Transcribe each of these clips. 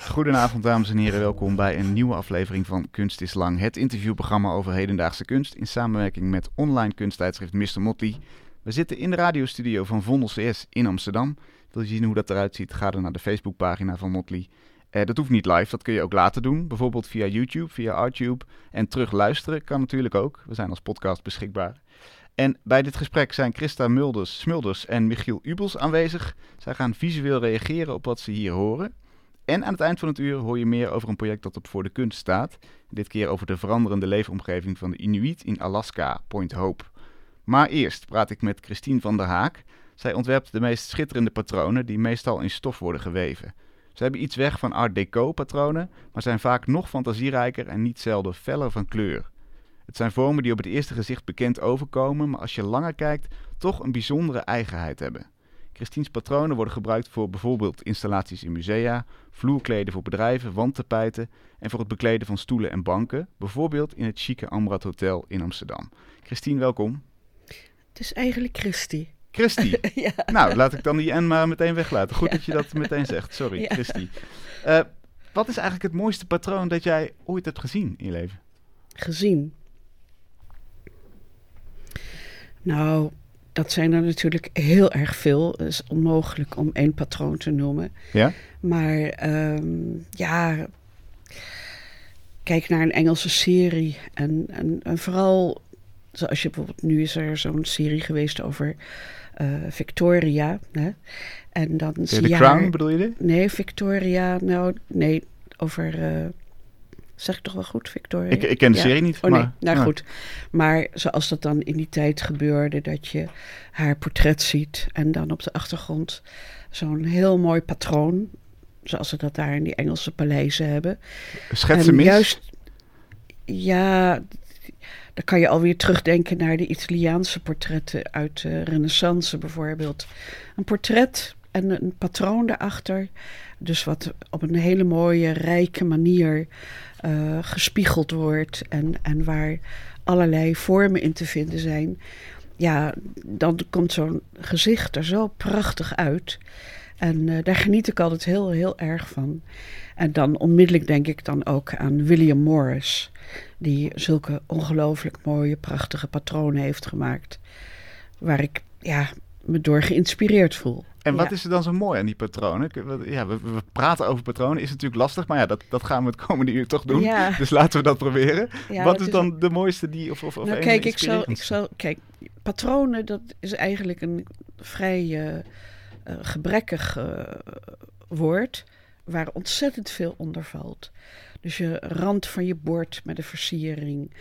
Goedenavond dames en heren, welkom bij een nieuwe aflevering van Kunst is Lang. Het interviewprogramma over hedendaagse kunst in samenwerking met online kunsttijdschrift Mr. Motley. We zitten in de radiostudio van Vondel CS in Amsterdam. Wil je zien hoe dat eruit ziet, ga dan naar de Facebookpagina van Motley. Eh, dat hoeft niet live, dat kun je ook later doen. Bijvoorbeeld via YouTube, via Artube. En terug luisteren kan natuurlijk ook. We zijn als podcast beschikbaar. En bij dit gesprek zijn Christa Mulders, Smulders en Michiel Ubels aanwezig. Zij gaan visueel reageren op wat ze hier horen. En aan het eind van het uur hoor je meer over een project dat op Voor de Kunst staat. Dit keer over de veranderende leefomgeving van de Inuit in Alaska, Point Hope. Maar eerst praat ik met Christine van der Haak. Zij ontwerpt de meest schitterende patronen die meestal in stof worden geweven. Ze hebben iets weg van art deco patronen, maar zijn vaak nog fantasierijker en niet zelden feller van kleur. Het zijn vormen die op het eerste gezicht bekend overkomen, maar als je langer kijkt, toch een bijzondere eigenheid hebben. Christine's patronen worden gebruikt voor bijvoorbeeld installaties in musea, vloerkleden voor bedrijven, wandtapijten en voor het bekleden van stoelen en banken, bijvoorbeeld in het chique Amrad Hotel in Amsterdam. Christine, welkom. Het is eigenlijk Christy. Christy. ja. Nou, laat ik dan die N maar meteen weglaten. Goed dat je dat meteen zegt. Sorry, Ja. Christy. Eh, wat is eigenlijk het mooiste patroon dat jij ooit hebt gezien in je leven? Gezien. Nou, dat zijn er natuurlijk heel erg veel. Het is onmogelijk om één patroon te noemen. Ja? Maar ehm, ja, kijk naar een Engelse serie. En, en, en vooral, zoals je bijvoorbeeld, nu is er zo'n serie geweest over eh, Victoria. Hè? En dan De, Crown bedoel je dit? Nee, Victoria, nou, nee, over. eh, zeg ik toch wel goed, Victoria? Ik, ik ken de Ja. serie niet. Oh nee, maar, nou ja. goed. Maar zoals dat dan in die tijd gebeurde, dat je haar portret ziet en dan op de achtergrond zo'n heel mooi patroon, zoals ze dat daar in die Engelse paleizen hebben. Schetsen en mis. juist, ja, dan kan je alweer terugdenken naar de Italiaanse portretten uit de Renaissance bijvoorbeeld. Een portret en een patroon daarachter. Dus wat op een hele mooie, rijke manier eh, gespiegeld wordt. En, en waar allerlei vormen in te vinden zijn. Ja, dan komt zo'n gezicht er zo prachtig uit. En eh, daar geniet ik altijd heel, heel erg van. En dan onmiddellijk denk ik dan ook aan William Morris. Die zulke ongelooflijk mooie, prachtige patronen heeft gemaakt. Waar ik ja, me door geïnspireerd voel. En wat Ja. is er dan zo mooi aan die patronen? Ja, we, we praten over patronen, is natuurlijk lastig, maar ja, dat, dat gaan we het komende uur toch doen. Ja. Dus laten we dat proberen. Ja, wat is dan de mooiste die, of, of, of nou, kijk, ik zal, ik zal, kijk, patronen, dat is eigenlijk een vrij eh, eh, gebrekkig eh, woord, waar ontzettend veel onder valt. Dus je rand van je bord met een versiering,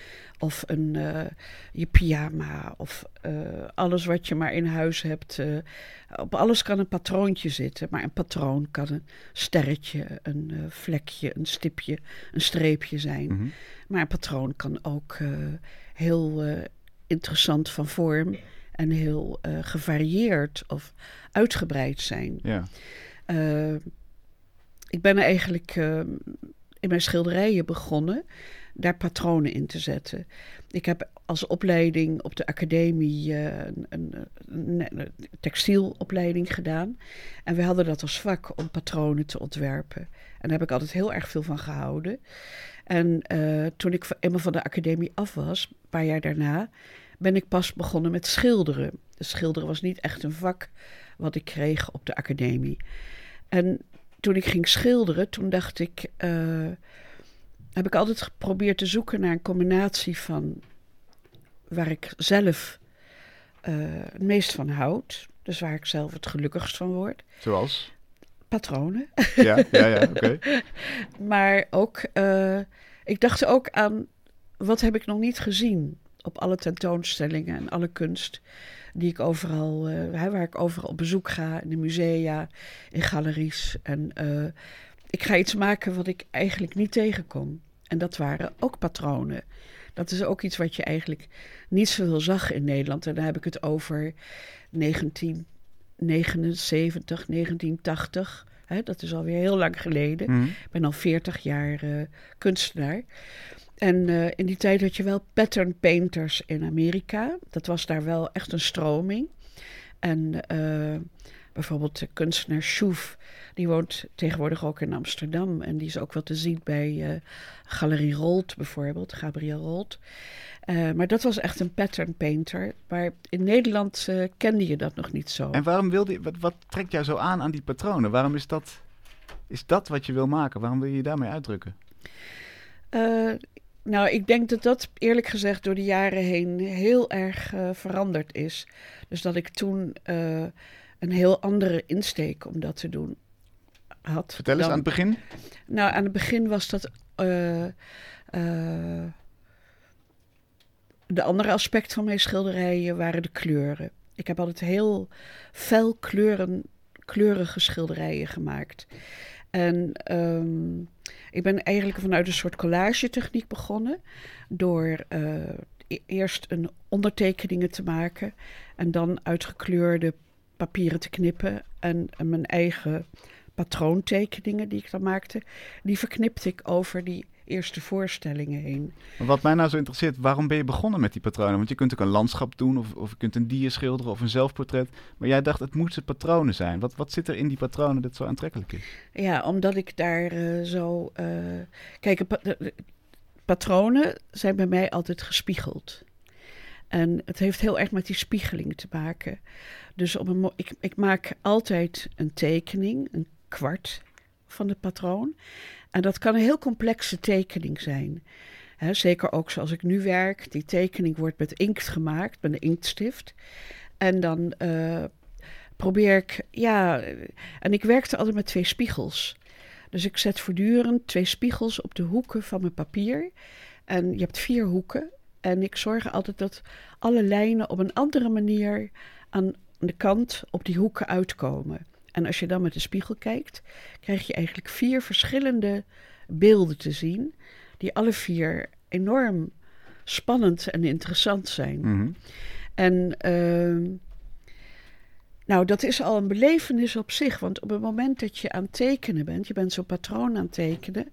of een, eh, je pyjama, of eh, alles wat je maar in huis hebt. eh, op alles kan een patroontje zitten, maar een patroon kan een sterretje, een vlekje, een stipje, een streepje zijn. Mhm. Maar een patroon kan ook heel interessant van vorm en heel gevarieerd of uitgebreid zijn. Ja. Ik ben eigenlijk in mijn schilderijen begonnen daar patronen in te zetten. Ik heb als opleiding op de academie eh, een, een, een- textielopleiding gedaan. En we hadden dat als vak om patronen te ontwerpen. En daar heb ik altijd heel erg veel van gehouden. En eh, toen ik eenmaal van de academie af was, een paar jaar daarna, ben ik pas begonnen met schilderen. Dus schilderen was niet echt een vak wat ik kreeg op de academie. En toen ik ging schilderen, toen dacht ik, eh, heb ik altijd geprobeerd te zoeken naar een combinatie van waar ik zelf eh, het meest van houd. Dus waar ik zelf het gelukkigst van word. Zoals? Patronen. Ja, ja, ja, oké. Maar ook, eh, ik dacht ook aan wat heb ik nog niet gezien op alle tentoonstellingen en alle kunst die ik overal, hè, waar ik overal op bezoek ga, in de musea, in galeries. En ik ga iets maken wat ik eigenlijk niet tegenkom. En dat waren ook patronen. Dat is ook iets wat je eigenlijk niet zoveel zag in Nederland. En dan heb ik het over 1979, 1980. Hè, dat is alweer heel lang geleden. Mhm. Ik ben al 40 jaar eh, kunstenaar. En eh, in die tijd had je wel pattern painters in Amerika. Dat was daar wel echt een stroming. En eh, bijvoorbeeld de kunstenaar Schoef, die woont tegenwoordig ook in Amsterdam. En die is ook wel te zien bij uh, Galerie Rolt bijvoorbeeld, Gabriel Rolt. Uh, maar dat was echt een pattern painter. Maar in Nederland uh, kende je dat nog niet zo. En waarom wilde je, wat, wat trekt jou zo aan aan die patronen? Waarom is dat, is dat wat je wil maken? Waarom wil je je daarmee uitdrukken? Nou, ik denk dat dat eerlijk gezegd door de jaren heen heel erg veranderd is. Dus dat ik toen een heel andere insteek om dat te doen had. Vertel eens dan, aan het begin. Nou, aan het begin was dat de andere aspect van mijn schilderijen waren de kleuren. Ik heb altijd heel fel kleuren, kleurige schilderijen gemaakt. En um, ik ben eigenlijk vanuit een soort collage-techniek begonnen. Door uh, eerst een ondertekeningen te maken. En dan uitgekleurde papieren te knippen. En, en mijn eigen patroontekeningen die ik dan maakte. Die verknipte ik over die eerste voorstellingen heen. Wat mij nou zo interesseert, waarom ben je begonnen met die patronen? Want je kunt ook een landschap doen, of, of je kunt een dier schilderen of een zelfportret. Maar jij dacht, het moesten patronen zijn. Wat, wat zit er in die patronen dat zo aantrekkelijk is? Ja, omdat ik daar uh, zo. Uh, kijk, pa patronen zijn bij mij altijd gespiegeld. En het heeft heel erg met die spiegeling te maken. Dus op een ik, ik maak altijd een tekening, een kwart van het patroon. En dat kan een heel complexe tekening zijn. Zeker ook zoals ik nu werk. Die tekening wordt met inkt gemaakt, met een inktstift. En dan uh, probeer ik, ja, en ik werkte altijd met twee spiegels. Dus ik zet voortdurend twee spiegels op de hoeken van mijn papier. En je hebt vier hoeken. En ik zorg altijd dat alle lijnen op een andere manier aan de kant op die hoeken uitkomen. En als je dan met de spiegel kijkt, krijg je eigenlijk vier verschillende beelden te zien, die alle vier enorm spannend en interessant zijn. Mhm. Mm -hmm. En uh, nou, dat is al een belevenis op zich, want op het moment dat je aan het tekenen bent, je bent zo'n patroon aan het tekenen,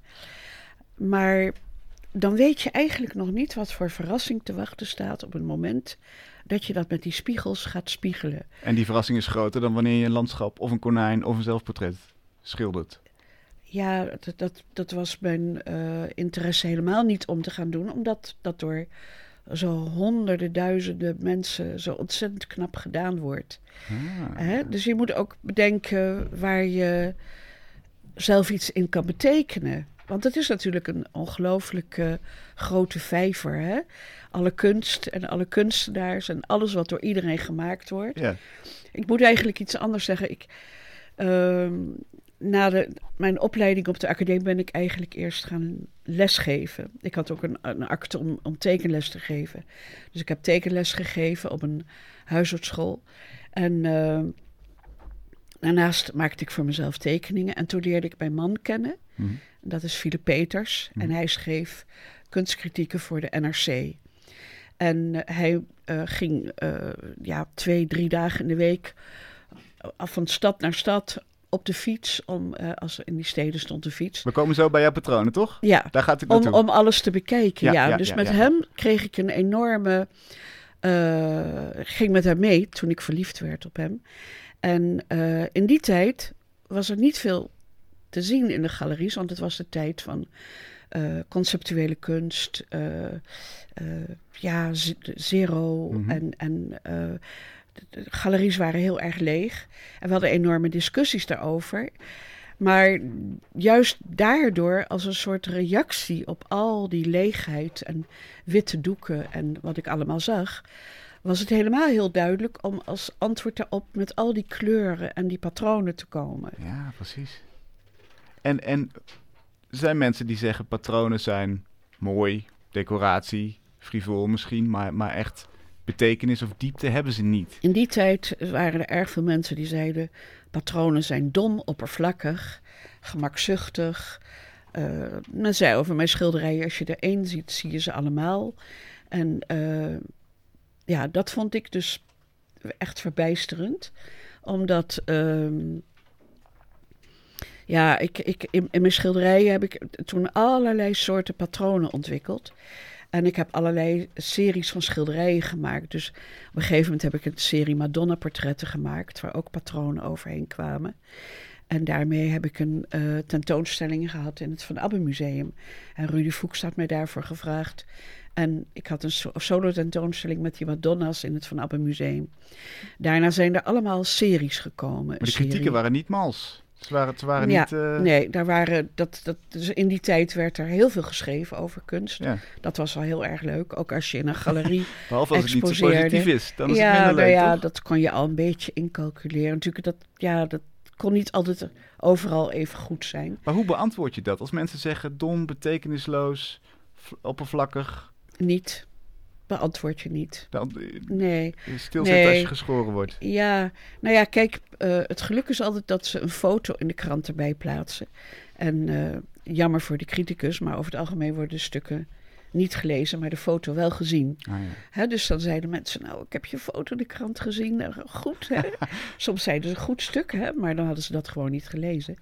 maar dan weet je eigenlijk nog niet wat voor verrassing te wachten staat op het moment dat je dat met die spiegels gaat spiegelen. En die verrassing is groter dan wanneer je een landschap of een konijn of een zelfportret schildert. Ja, dat, dat, dat was mijn uh, interesse helemaal niet om te gaan doen, omdat dat door zo honderden, duizenden mensen zo ontzettend knap gedaan wordt. Ah. Hè? Dus je moet ook bedenken waar je zelf iets in kan betekenen. Want het is natuurlijk een ongelooflijk uh, grote vijver. Hè? Alle kunst en alle kunstenaars en alles wat door iedereen gemaakt wordt. Ja. Ik moet eigenlijk iets anders zeggen. Ik, uh, na de, mijn opleiding op de academie ben ik eigenlijk eerst gaan lesgeven. Ik had ook een, een akte om, om tekenles te geven. Dus ik heb tekenles gegeven op een huisartsschool. En uh, daarnaast maakte ik voor mezelf tekeningen. En toen leerde ik mijn man kennen. Mm. Dat is Philip Peters. Mhm. En hij schreef kunstkritieken voor de NRC. En uh, hij uh, ging uh, ja, twee, drie dagen in de week af van stad naar stad op de fiets. Om, als er in die steden stond de fiets. We komen zo bij jouw patronen, toch? Ja, Daar gaat het om, om alles te bekijken. Ja, Ja, ja, dus ja, met hem kreeg ik een enorme... ik ging met hem mee toen ik verliefd werd op hem. En in die tijd was er niet veel te zien in de galeries, want het was de tijd van uh, conceptuele kunst, uh, uh, ja, zero. Mhm. En, en de, de galeries waren heel erg leeg. En we hadden enorme discussies daarover. Maar juist daardoor, als een soort reactie op al die leegheid en witte doeken en wat ik allemaal zag, was het helemaal heel duidelijk om als antwoord daarop met al die kleuren en die patronen te komen. Ja, precies. En, en er zijn mensen die zeggen patronen zijn mooi, decoratie, frivol misschien, maar, maar echt betekenis of diepte hebben ze niet. In die tijd waren er erg veel mensen die zeiden: patronen zijn dom, oppervlakkig, gemakzuchtig. Uh, men zei over mijn schilderijen: als je er één ziet, zie je ze allemaal. En uh, ja, dat vond ik dus echt verbijsterend, omdat. Uh, ja, ik, ik, in, in, mijn schilderijen heb ik toen allerlei soorten patronen ontwikkeld. En ik heb allerlei series van schilderijen gemaakt. Dus op een gegeven moment heb ik een serie Madonna-portretten gemaakt, waar ook patronen overheen kwamen. En daarmee heb ik een eh, tentoonstelling gehad in het Van Abbe Museum. En Rudy Fuchs had mij daarvoor gevraagd. En ik had een solo tentoonstelling met die Madonna's in het Van Abbe Museum. Daarna zijn er allemaal series gekomen. Maar de kritieken waren niet mals. Ze waren, ze waren ja, niet... Uh... Nee, daar waren, dat, dat, dus in die tijd werd er heel veel geschreven over kunst. Ja. Dat was wel heel erg leuk. Ook als je in een galerie Behalve als het niet zo positief is, dan is ja, het minder nou leuk, ja, toch? dat kon je al een beetje incalculeren. Natuurlijk, dat, ja, dat kon niet altijd overal even goed zijn. Maar hoe beantwoord je dat? Als mensen zeggen dom, betekenisloos, oppervlakkig... Niet beantwoord je niet. Dan, nee. Stilzit nee. als je geschoren wordt. Ja, nou ja, kijk, uh, het geluk is altijd dat ze een foto in de krant erbij plaatsen. En uh, jammer voor de criticus, maar over het algemeen worden de stukken niet gelezen, maar de foto wel gezien. Ah, ja. Hè, dus dan zeiden mensen, nou, ik heb je foto in de krant gezien. Nou, goed, hè? Soms zeiden ze een goed stuk, hè? maar dan hadden ze dat gewoon niet gelezen.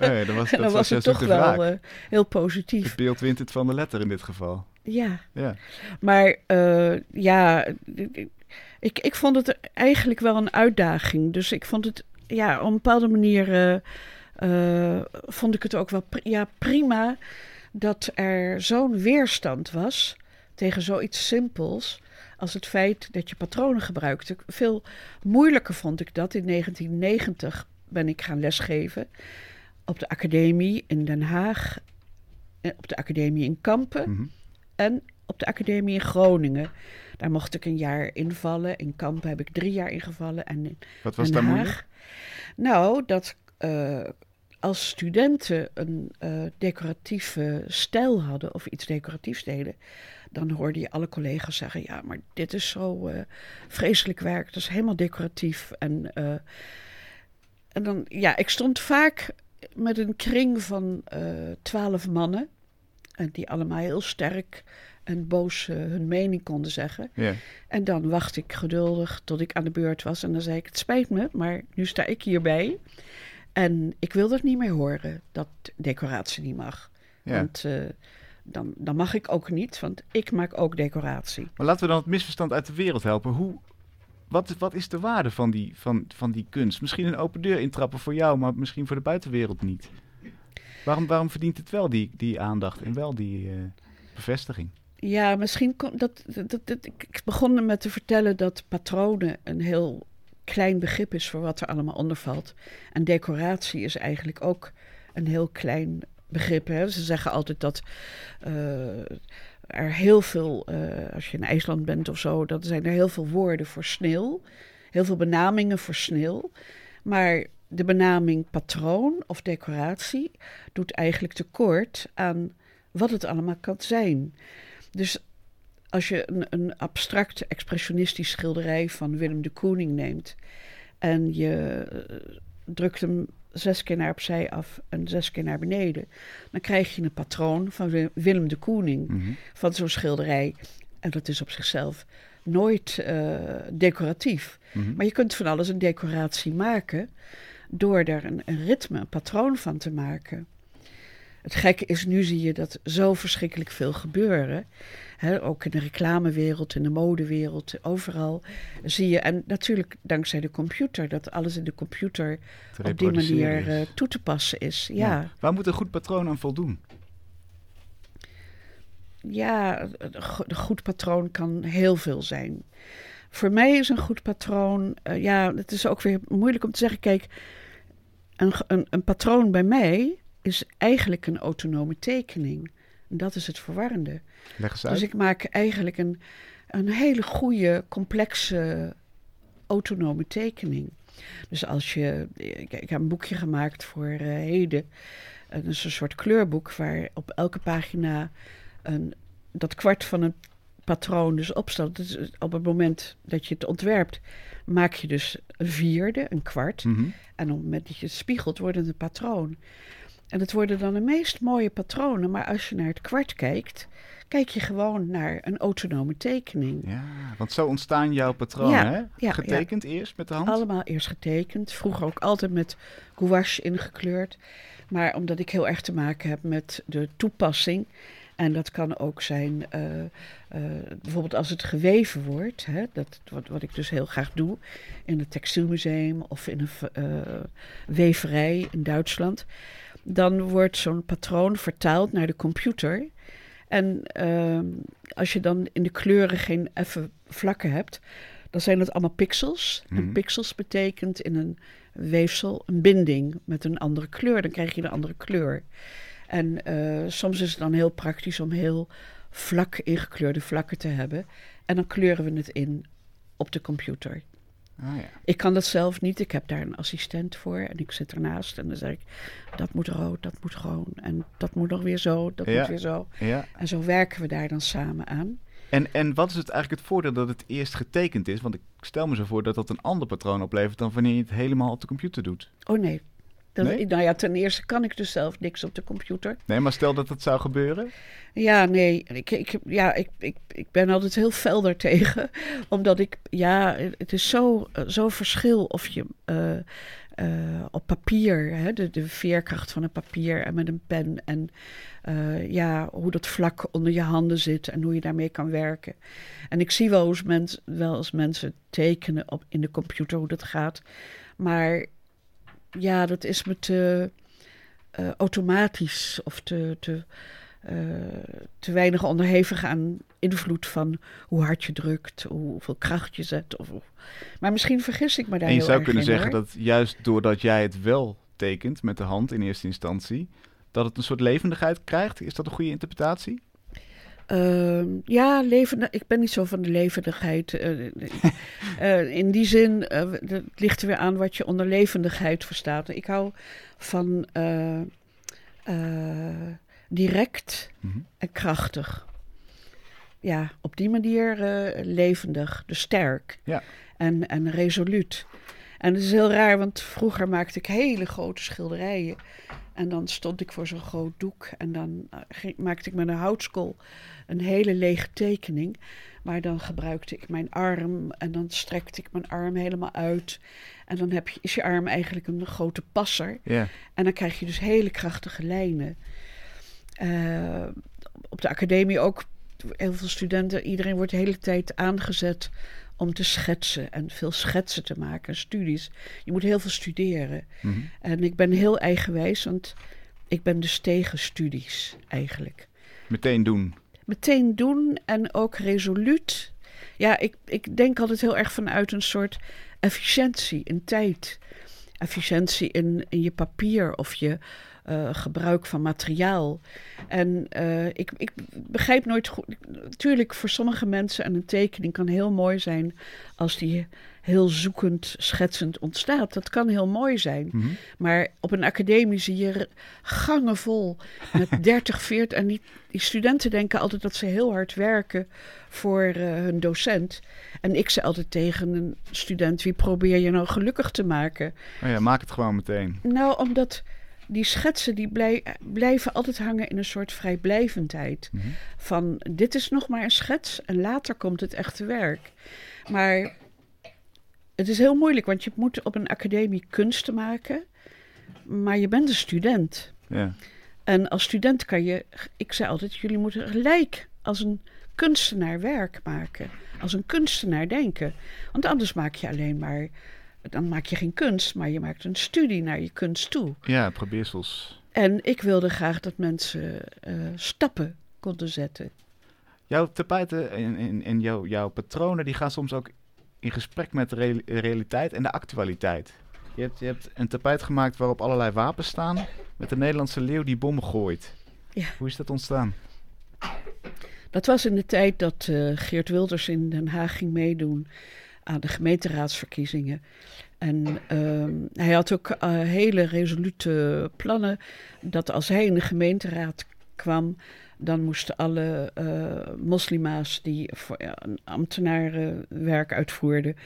Nee, dan was, en dan dat was het toch wel uh, heel positief. Het beeld wint het van de letter in dit geval. Ja, ja. maar uh, ja, ik, ik vond het eigenlijk wel een uitdaging. Dus ik vond het, ja, op een bepaalde manier uh, vond ik het ook wel pri ja, prima dat er zo'n weerstand was tegen zoiets simpels als het feit dat je patronen gebruikte. Veel moeilijker vond ik dat. In 1990 ben ik gaan lesgeven op de academie in Den Haag, op de academie in Kampen mm -hmm. En op de academie in Groningen. Daar mocht ik een jaar invallen. In Kampen heb ik drie jaar ingevallen. En in Wat was daar moeilijk? Nou, dat uh, als studenten een uh, decoratieve stijl hadden of iets decoratiefs deden, dan hoorde je alle collega's zeggen: Ja, maar dit is zo uh, vreselijk werk, dat is helemaal decoratief. En, en dan, ja, ik stond vaak met een kring van twaalf mannen, en die allemaal heel sterk en boos hun mening konden zeggen. Yeah. En dan wacht ik geduldig tot ik aan de beurt was. En dan zei ik: Het spijt me, maar nu sta ik hierbij. En ik wil dat niet meer horen, dat decoratie niet mag. Want uh, dan, dan mag ik ook niet, want ik maak ook decoratie. Maar laten we dan het misverstand uit de wereld helpen. Hoe, wat, wat is de waarde van die, van, van die kunst? Misschien een open deur intrappen voor jou, maar misschien voor de buitenwereld niet. Waarom, waarom verdient het wel die, die aandacht en wel die uh, bevestiging? Ja, misschien kon dat, dat, dat, Ik begon met te vertellen dat patronen een heel klein begrip is voor wat er allemaal onder valt. En decoratie is eigenlijk ook een heel klein begrip. Hè? Ze zeggen altijd dat uh, er heel veel, uh, als je in IJsland bent of zo, dan zijn er heel veel woorden voor sneeuw. Heel veel benamingen voor sneeuw. Maar de benaming patroon of decoratie doet eigenlijk tekort aan wat het allemaal kan zijn. Dus als je een, een abstract expressionistisch schilderij van Willem de Kooning neemt en je uh, drukt hem zes keer naar opzij af en zes keer naar beneden, dan krijg je een patroon van Willem de Kooning mm -hmm. van zo'n schilderij. En dat is op zichzelf nooit uh, decoratief. Mm -hmm. Maar je kunt van alles een decoratie maken door er een, een ritme, een patroon van te maken. Het gekke is, nu zie je dat zo verschrikkelijk veel gebeuren. He, ook in de reclamewereld, in de modewereld, overal zie je. En natuurlijk dankzij de computer, dat alles in de computer op die manier uh, toe te passen is. Ja. ja. Waar moet een goed patroon aan voldoen? Ja, een goed patroon kan heel veel zijn. Voor mij is een goed patroon, uh, ja, het is ook weer moeilijk om te zeggen. Kijk, een, een, een patroon bij mij is eigenlijk een autonome tekening. En dat is het verwarrende. Leg eens uit. Dus ik maak eigenlijk een, een hele goede, complexe, autonome tekening. Dus als je. Ik, ik heb een boekje gemaakt voor uh, heden. Het is een soort kleurboek waar op elke pagina een, dat kwart van een patroon dus opstaat. Dus op het moment dat je het ontwerpt, maak je dus een vierde, een kwart. Mm -hmm. En op het moment dat je het spiegelt, wordt het een patroon. En het worden dan de meest mooie patronen, maar als je naar het kwart kijkt, kijk je gewoon naar een autonome tekening. Ja, want zo ontstaan jouw patronen, Ja, hè? ja, Getekend eerst met de hand? Allemaal eerst getekend, vroeger ook altijd met gouache ingekleurd. Maar omdat ik heel erg te maken heb met de toepassing En dat kan ook zijn, eh, eh, bijvoorbeeld als het geweven wordt, hè, dat, wat, wat ik dus heel graag doe, in het textielmuseum of in een uh, weverij in Duitsland. Dan wordt zo'n patroon vertaald naar de computer. En ehm, als je dan in de kleuren geen effen vlakken hebt, dan zijn dat allemaal pixels. En Mhm. pixels betekent in een weefsel een binding met een andere kleur. Dan krijg je een andere kleur. En eh, soms is het dan heel praktisch om heel vlak ingekleurde vlakken te hebben. En dan kleuren we het in op de computer. Ah, ja. Ik kan dat zelf niet. Ik heb daar een assistent voor en ik zit ernaast en dan zeg ik: dat moet rood, dat moet groen en dat moet nog weer zo, dat Ja. moet weer zo. ja. En zo werken we daar dan samen aan. En, en wat is het eigenlijk het voordeel dat het eerst getekend is? Want ik stel me zo voor dat dat een ander patroon oplevert dan wanneer je het helemaal op de computer doet. Oh nee. Dat, Nee? Nou ja, ten eerste kan ik dus zelf niks op de computer. Nee, maar stel dat het zou gebeuren. Ja, nee. Ik, ik, ja, ik, ik, ik ben altijd heel fel daartegen. Omdat ik, ja, het is zo, zo verschil of je eh, eh, op papier, hè, de, de veerkracht van een papier en met een pen. En eh, ja, hoe dat vlak onder je handen zit en hoe je daarmee kan werken. En ik zie wel, eens mens, wel eens mensen tekenen op, in de computer hoe dat gaat. Maar ja, dat is me te eh, automatisch of te, te, eh, te weinig onderhevig aan invloed van hoe hard je drukt, hoeveel kracht je zet. Of, of- Maar misschien vergis ik me daar en je heel zou erg kunnen in, zeggen hoor. dat juist doordat jij het wel tekent met de hand in eerste instantie, dat het een soort levendigheid krijgt. Is dat een goede interpretatie? Ehm, ja, levende, ik ben niet zo van de levendigheid. eh, eh, in die zin, eh, het ligt er weer aan wat je onder levendigheid verstaat. Ik hou van eh, eh, direct Mhm. en krachtig. Ja, op die manier eh, levendig, dus sterk Ja. en, en resoluut. En het is heel raar, want vroeger maakte ik hele grote schilderijen. En dan stond ik voor zo'n groot doek en dan eh, ging- maakte ik met een houtskool een hele lege tekening. Maar dan gebruikte ik mijn arm en dan strekte ik mijn arm helemaal uit. En dan heb je, is je arm eigenlijk een grote passer. En dan krijg je dus hele krachtige lijnen. Eh, op de academie ook heel veel studenten. Iedereen wordt de hele tijd aangezet om te schetsen en veel schetsen te maken, studies. Je moet heel veel studeren. Mhm. En ik ben heel eigenwijs, want ik ben dus tegen studies eigenlijk. Meteen doen. Meteen doen en ook resoluut. Ja, ik, ik denk altijd heel erg vanuit een soort efficiëntie in tijd. Efficiëntie in, in je papier of je eh, gebruik van materiaal. En eh, ik, ik begrijp nooit goed. Natuurlijk, voor sommige mensen, en een tekening kan heel mooi zijn als die heel zoekend, schetsend ontstaat. Dat kan heel mooi zijn. Mhm. Maar op een academie zie je gangen vol met 30, 40. En die, die studenten denken altijd dat ze heel hard werken voor eh, hun docent. En ik zei altijd tegen een student: wie probeer je nou gelukkig te maken? Oh ja, maak het gewoon meteen. Nou, omdat die schetsen die blij- blijven altijd hangen in een soort vrijblijvendheid. Mhm. Van dit is nog maar een schets en later komt het echte werk. Maar het is heel moeilijk, want je moet op een academie kunsten maken. Maar je bent een student. Ja. En als student kan je, ik zei altijd, jullie moeten gelijk als een kunstenaar werk maken. Als een kunstenaar denken. Want anders maak je alleen maar, dan maak je geen kunst, maar je maakt een studie naar je kunst toe. ja, probeersels. En ik wilde graag dat mensen eh, stappen konden zetten. Jouw tapijten en, en, en jouw, jouw patronen die gaan soms ook in gesprek met de reali- realiteit en de actualiteit. Je hebt, je hebt een tapijt gemaakt waarop allerlei wapens staan met de Nederlandse leeuw die bommen gooit. Ja. Hoe is dat ontstaan? Dat was in de tijd dat eh, Geert Wilders in Den Haag ging meedoen aan de gemeenteraadsverkiezingen. En ehm, hij had ook eh, hele resolute plannen dat als hij in de gemeenteraad kwam, dan moesten alle eh, moslima's die voor ja, ambtenarenwerk uitvoerden,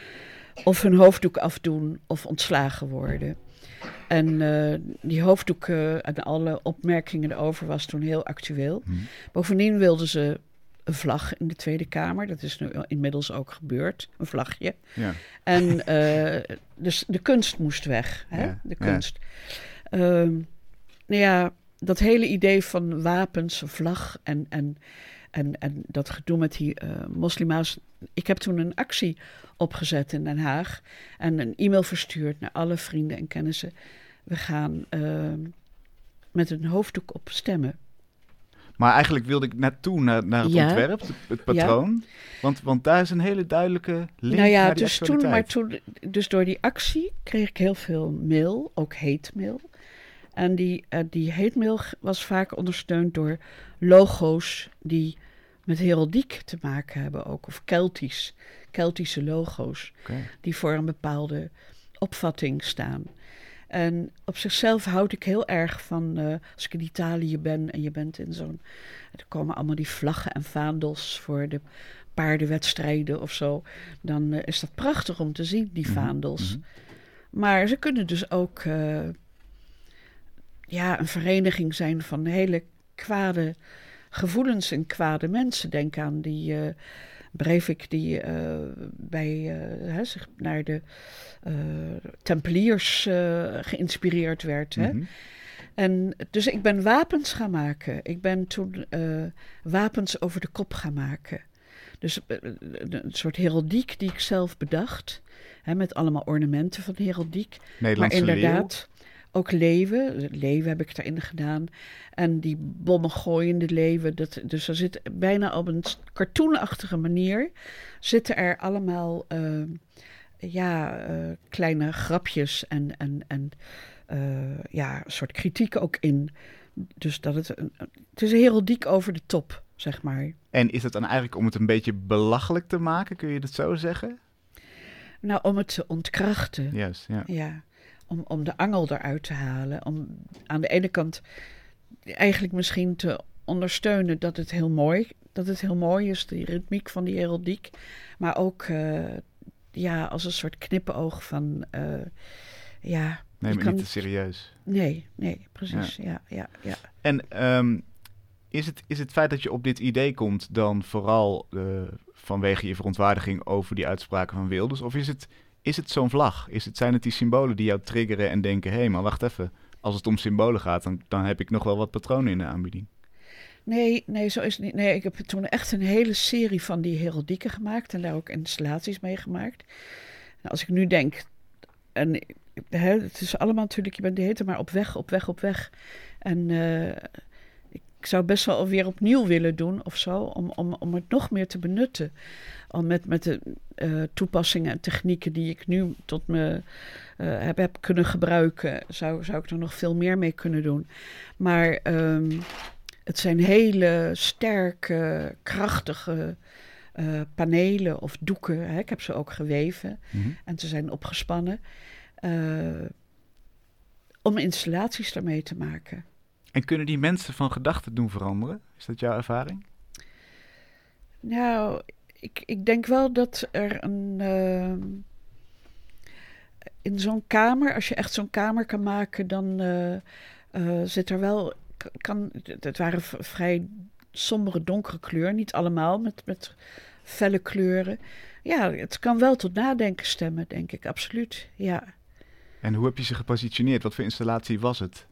of hun hoofddoek afdoen of ontslagen worden. En eh, die hoofddoek eh, en alle opmerkingen erover was toen heel actueel. Hm. Bovendien wilden ze een vlag in de Tweede Kamer. Dat is nu inmiddels ook gebeurd, een vlagje. Ja. En dus de kunst moest weg, hè? Ja, de ja. kunst. Ehm, nou ja, dat hele idee van wapens, vlag en, en, en, en dat gedoe met die uh, moslima's. Ik heb toen een actie opgezet in Den Haag en een e-mail verstuurd naar alle vrienden en kennissen. We gaan uh, met een hoofddoek op stemmen. Maar eigenlijk wilde ik naartoe naar, naar het Ja. ontwerp, het, patroon. Want, want daar is een hele duidelijke link nou ja, naar die dus toen, maar toen, dus door die actie kreeg ik heel veel mail, ook hate mail. En die, eh, die hate mail was vaak ondersteund door logo's die met heraldiek te maken hebben ook. Of Keltisch, Keltische logo's die voor een bepaalde opvatting staan. En op zichzelf houd ik heel erg van, eh, als ik in Italië ben en je bent in zo'n... Er komen allemaal die vlaggen en vaandels voor de paardenwedstrijden of zo. Dan eh, is dat prachtig om te zien, die Mhm, vaandels. mhm. Maar ze kunnen dus ook ja, een vereniging zijn van hele kwade gevoelens en kwade mensen. Denk aan die eh Breivik die eh, bij, eh, hè, zich naar de Tempeliers geïnspireerd werd. Hè? Mhm. En dus ik ben wapens gaan maken. Ik ben toen wapens over de kop gaan maken. Dus een soort heraldiek die ik zelf bedacht. Hè, met allemaal ornamenten van heraldiek. Maar inderdaad, ook leeuwen. Leeuwen heb ik daarin gedaan. En die bommen gooiende leeuwen. Dat, dus er zit bijna op een cartoonachtige manier... zitten er allemaal eh, ja, eh, kleine grapjes en, en, en eh, ja, een soort kritiek ook in. Dus dat het... Een, het is heraldiek over de top, zeg maar. En is het dan eigenlijk om het een beetje belachelijk te maken, kun je dat zo zeggen? Nou, om het te ontkrachten. Juist, ja. Ja, om, om de angel eruit te halen. Om aan de ene kant eigenlijk misschien te ondersteunen dat het heel mooi, dat het heel mooi is, die ritmiek van die heraldiek. Maar ook eh, ja, als een soort knippenoog van eh, ja. Neem het kan- niet te serieus. Nee, nee, precies. Ja, ja, ja. En ehm, is, het, is het feit dat je op dit idee komt dan vooral eh, vanwege je verontwaardiging over die uitspraken van Wilders? Of is het, is het zo'n vlag? Is het, zijn het die symbolen die jou triggeren en denken, hé, maar wacht even. Als het om symbolen gaat, dan, dan heb ik nog wel wat patronen in de aanbieding. Nee, nee, zo is het niet. Nee, ik heb toen echt een hele serie van die heraldieken gemaakt en daar ook installaties mee gemaakt. En als ik nu denk, en het is allemaal natuurlijk, je bent de tijd maar op weg, op weg, op weg. En eh, ik zou best wel weer opnieuw willen doen of zo, om, om, om het nog meer te benutten. Al met, met de eh, toepassingen en technieken die ik nu tot me eh, heb, heb kunnen gebruiken, zou, zou ik er nog veel meer mee kunnen doen. Maar ehm, het zijn hele sterke, krachtige eh, panelen of doeken. Hè? Ik heb ze ook geweven Mhm. en ze zijn opgespannen. om installaties daarmee te maken. En kunnen die mensen van gedachten doen veranderen? Is dat jouw ervaring? Nou, ik, ik denk wel dat er een. ehm, in zo'n kamer, als je echt zo'n kamer kan maken, dan eh, eh, zit er wel. Kan, het- waren vrij sombere, donkere kleuren. Niet allemaal met, met felle kleuren. Ja, het kan wel tot nadenken stemmen, denk ik, absoluut. Ja. En hoe heb je ze gepositioneerd? Wat voor installatie was het?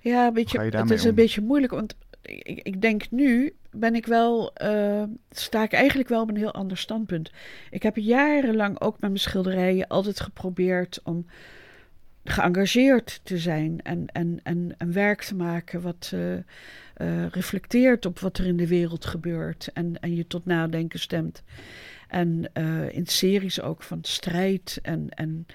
Ja, een beetje, het is een beetje moeilijk, want ik, ik denk nu ben ik wel, eh, sta ik eigenlijk wel op een heel ander standpunt. Ik heb jarenlang ook met mijn schilderijen altijd geprobeerd om geëngageerd te zijn en, en, en, en werk te maken wat eh, eh, reflecteert op wat er in de wereld gebeurt en, en je tot nadenken stemt. En in series ook van strijd en, en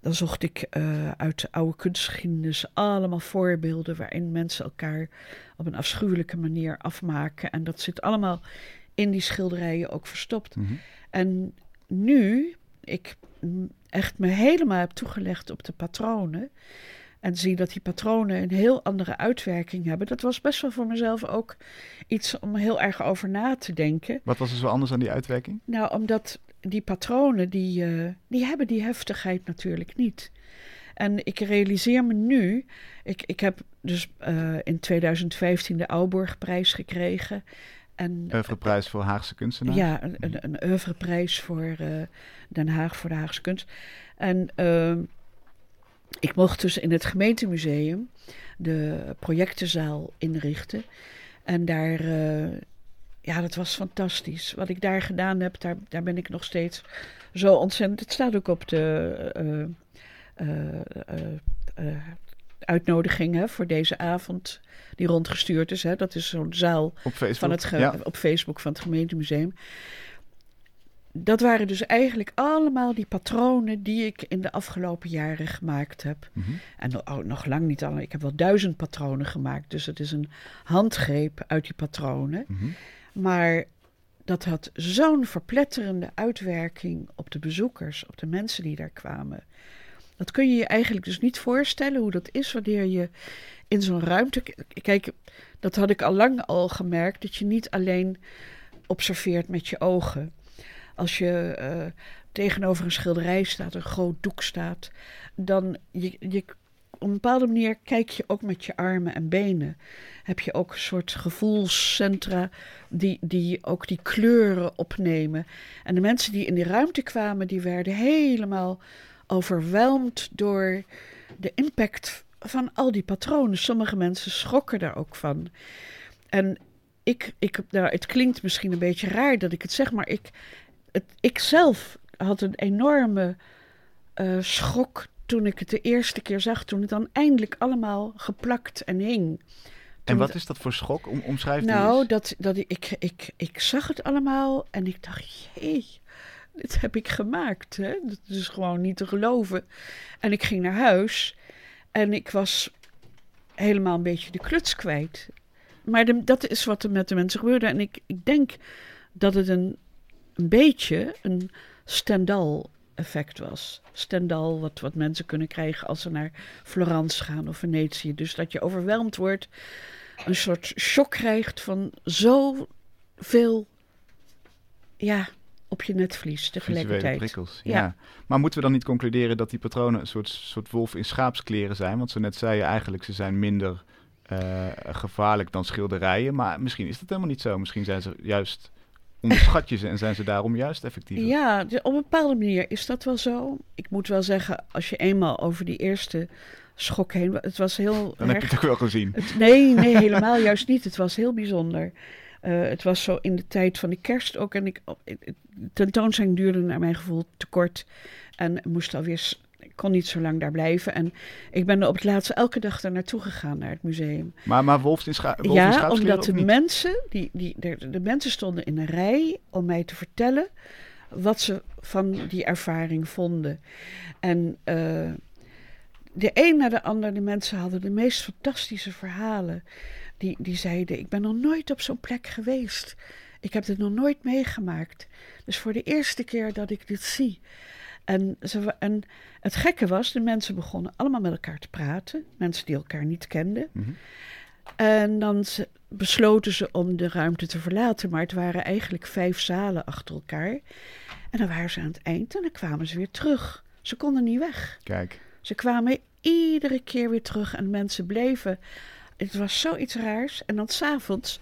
dan zocht ik eh, uit de oude kunstgeschiedenis allemaal voorbeelden waarin mensen elkaar op een afschuwelijke manier afmaken. En dat zit allemaal in die schilderijen ook verstopt. Mhm. En nu ik echt me helemaal heb toegelegd op de patronen. En zie dat die patronen een heel andere uitwerking hebben. Dat was best wel voor mezelf ook iets om heel erg over na te denken. Wat was er zo anders aan die uitwerking? Nou, omdat die patronen, die, eh, die hebben die heftigheid natuurlijk niet. En ik realiseer me nu, ik, ik heb dus eh, in 2015 de Auburgprijs gekregen. En Oeuvreprijs voor Haagse kunstenaar? ja, een, een, een oeuvreprijs voor eh, Den Haag, voor de Haagse kunst. En ehm, ik mocht dus in het gemeentemuseum de projectenzaal inrichten. En daar, ja, dat was fantastisch. Wat ik daar gedaan heb, daar, daar ben ik nog steeds zo ontzettend. Het staat ook op de uh, uitnodiging hè, voor deze avond, die rondgestuurd is. Hè. Dat is zo'n zaal op Facebook, van het op Facebook van het gemeentemuseum dat waren dus eigenlijk allemaal die patronen die ik in de afgelopen jaren gemaakt heb. Mhm. En oh, nog lang niet al. Ik heb wel duizend patronen gemaakt. Dus het is een handgreep uit die patronen. Mhm. Maar dat had zo'n verpletterende uitwerking op de bezoekers, op de mensen die daar kwamen. Dat kun je je eigenlijk dus niet voorstellen hoe dat is wanneer je in zo'n ruimte. Kijk, dat had ik al lang al gemerkt, dat je niet alleen observeert met je ogen als je eh, tegenover een schilderij staat, een groot doek staat, dan je, je, op een bepaalde manier kijk je ook met je armen en benen. Heb je ook een soort gevoelscentra die, die ook die kleuren opnemen. En de mensen die in die ruimte kwamen, die werden helemaal overweldigd door de impact van al die patronen. Sommige mensen schrokken daar ook van. En ik, ik, nou, het klinkt misschien een beetje raar dat ik het zeg, maar ik, het, ik zelf had een enorme uh, schok toen ik het de eerste keer zag. Toen het dan eindelijk allemaal geplakt en hing. En wat is dat voor schok? Om, omschrijf Nou, dat, dat ik, ik, ik zag het allemaal en ik dacht, jee, dit heb ik gemaakt. Hè? Dat is gewoon niet te geloven. En ik ging naar huis en ik was helemaal een beetje de kluts kwijt. Maar de, dat is wat er met de mensen gebeurde. En ik, ik denk dat het een een beetje een Stendhal effect was. Stendhal, wat, wat mensen kunnen krijgen als ze naar Florence gaan of Venetië. Dus dat je overweldigd wordt, een soort shock krijgt van zoveel, ja, op je netvlies tegelijkertijd. prikkels, ja. Maar moeten we dan niet concluderen dat die patronen een soort, soort wolf in schaapskleren zijn? Want zo net zei je eigenlijk, ze zijn minder uh, gevaarlijk dan schilderijen. Maar misschien is dat helemaal niet zo. Misschien zijn ze juist onderschat je ze en zijn ze daarom juist effectiever? Ja, op een bepaalde manier is dat wel zo. Ik moet wel zeggen, als je eenmaal over die eerste schok heen... Het was heel Dan heb je het ook wel gezien. nee, nee, helemaal juist niet. Het was heel bijzonder. Uh, het was zo in de tijd van de kerst ook. En ik, de tentoonstelling duurde naar mijn gevoel te kort. En moest alweer kon niet zo lang daar blijven. En ik ben er op het laatste elke dag daar naartoe gegaan, naar het museum. Maar, maar Wolf in, scha Wolf ja, in omdat de mensen, die, die, de, de, mensen stonden in een rij om mij te vertellen wat ze van die ervaring vonden. En uh, de een na de ander, de mensen hadden de meest fantastische verhalen. Die, die zeiden, ik ben nog nooit op zo'n plek geweest. Ik heb dit nog nooit meegemaakt. Dus voor de eerste keer dat ik dit zie. En, ze, en het gekke was, de mensen begonnen allemaal met elkaar te praten. Mensen die elkaar niet kenden. Mhm. En dan besloten ze om de ruimte te verlaten. Maar het waren eigenlijk vijf zalen achter elkaar. En dan waren ze aan het eind en dan kwamen ze weer terug. Ze konden niet weg. Kijk. Ze kwamen iedere keer weer terug en mensen bleven. Het was zoiets raars. En dan s'avonds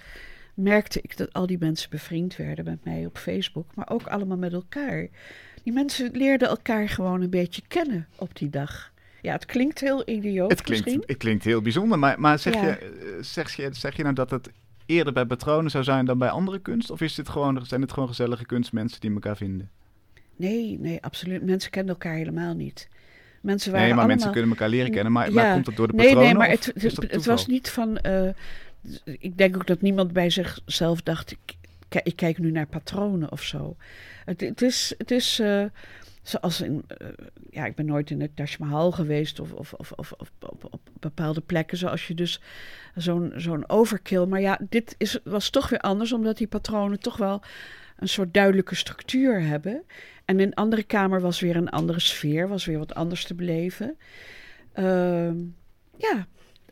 merkte ik dat al die mensen bevriend werden met mij op Facebook. Maar ook allemaal met elkaar. Die mensen leerden elkaar gewoon een beetje kennen op die dag. Ja, het klinkt heel idioot het klinkt, misschien. Het klinkt heel bijzonder, maar, maar zeg, je, eh, zeg, je, zeg je nou dat het eerder bij patronen zou zijn dan bij andere kunst? Of is dit gewoon, zijn het gewoon gezellige kunstmensen die elkaar vinden? Nee, nee, absoluut. Mensen kennen elkaar helemaal niet. Mensen waren nee, maar allemaal... mensen kunnen elkaar leren kennen. Maar, ja. maar komt dat door de nee, patronen? Nee, maar het, het, het, het was niet van... Uh, ik denk ook dat niemand bij zichzelf dacht... Ik, ik kijk nu naar patronen of zo. Het, is, het is uh, zoals in, uh, ja, ik ben nooit in het Taj Mahal geweest of, of, of, of, op, op, bepaalde plekken, zoals je dus zo'n zo'n overkill. Maar ja, dit is, was toch weer anders, omdat die patronen toch wel een soort duidelijke structuur hebben. En in andere kamer was weer een andere sfeer, was weer wat anders te beleven. Uh, ja,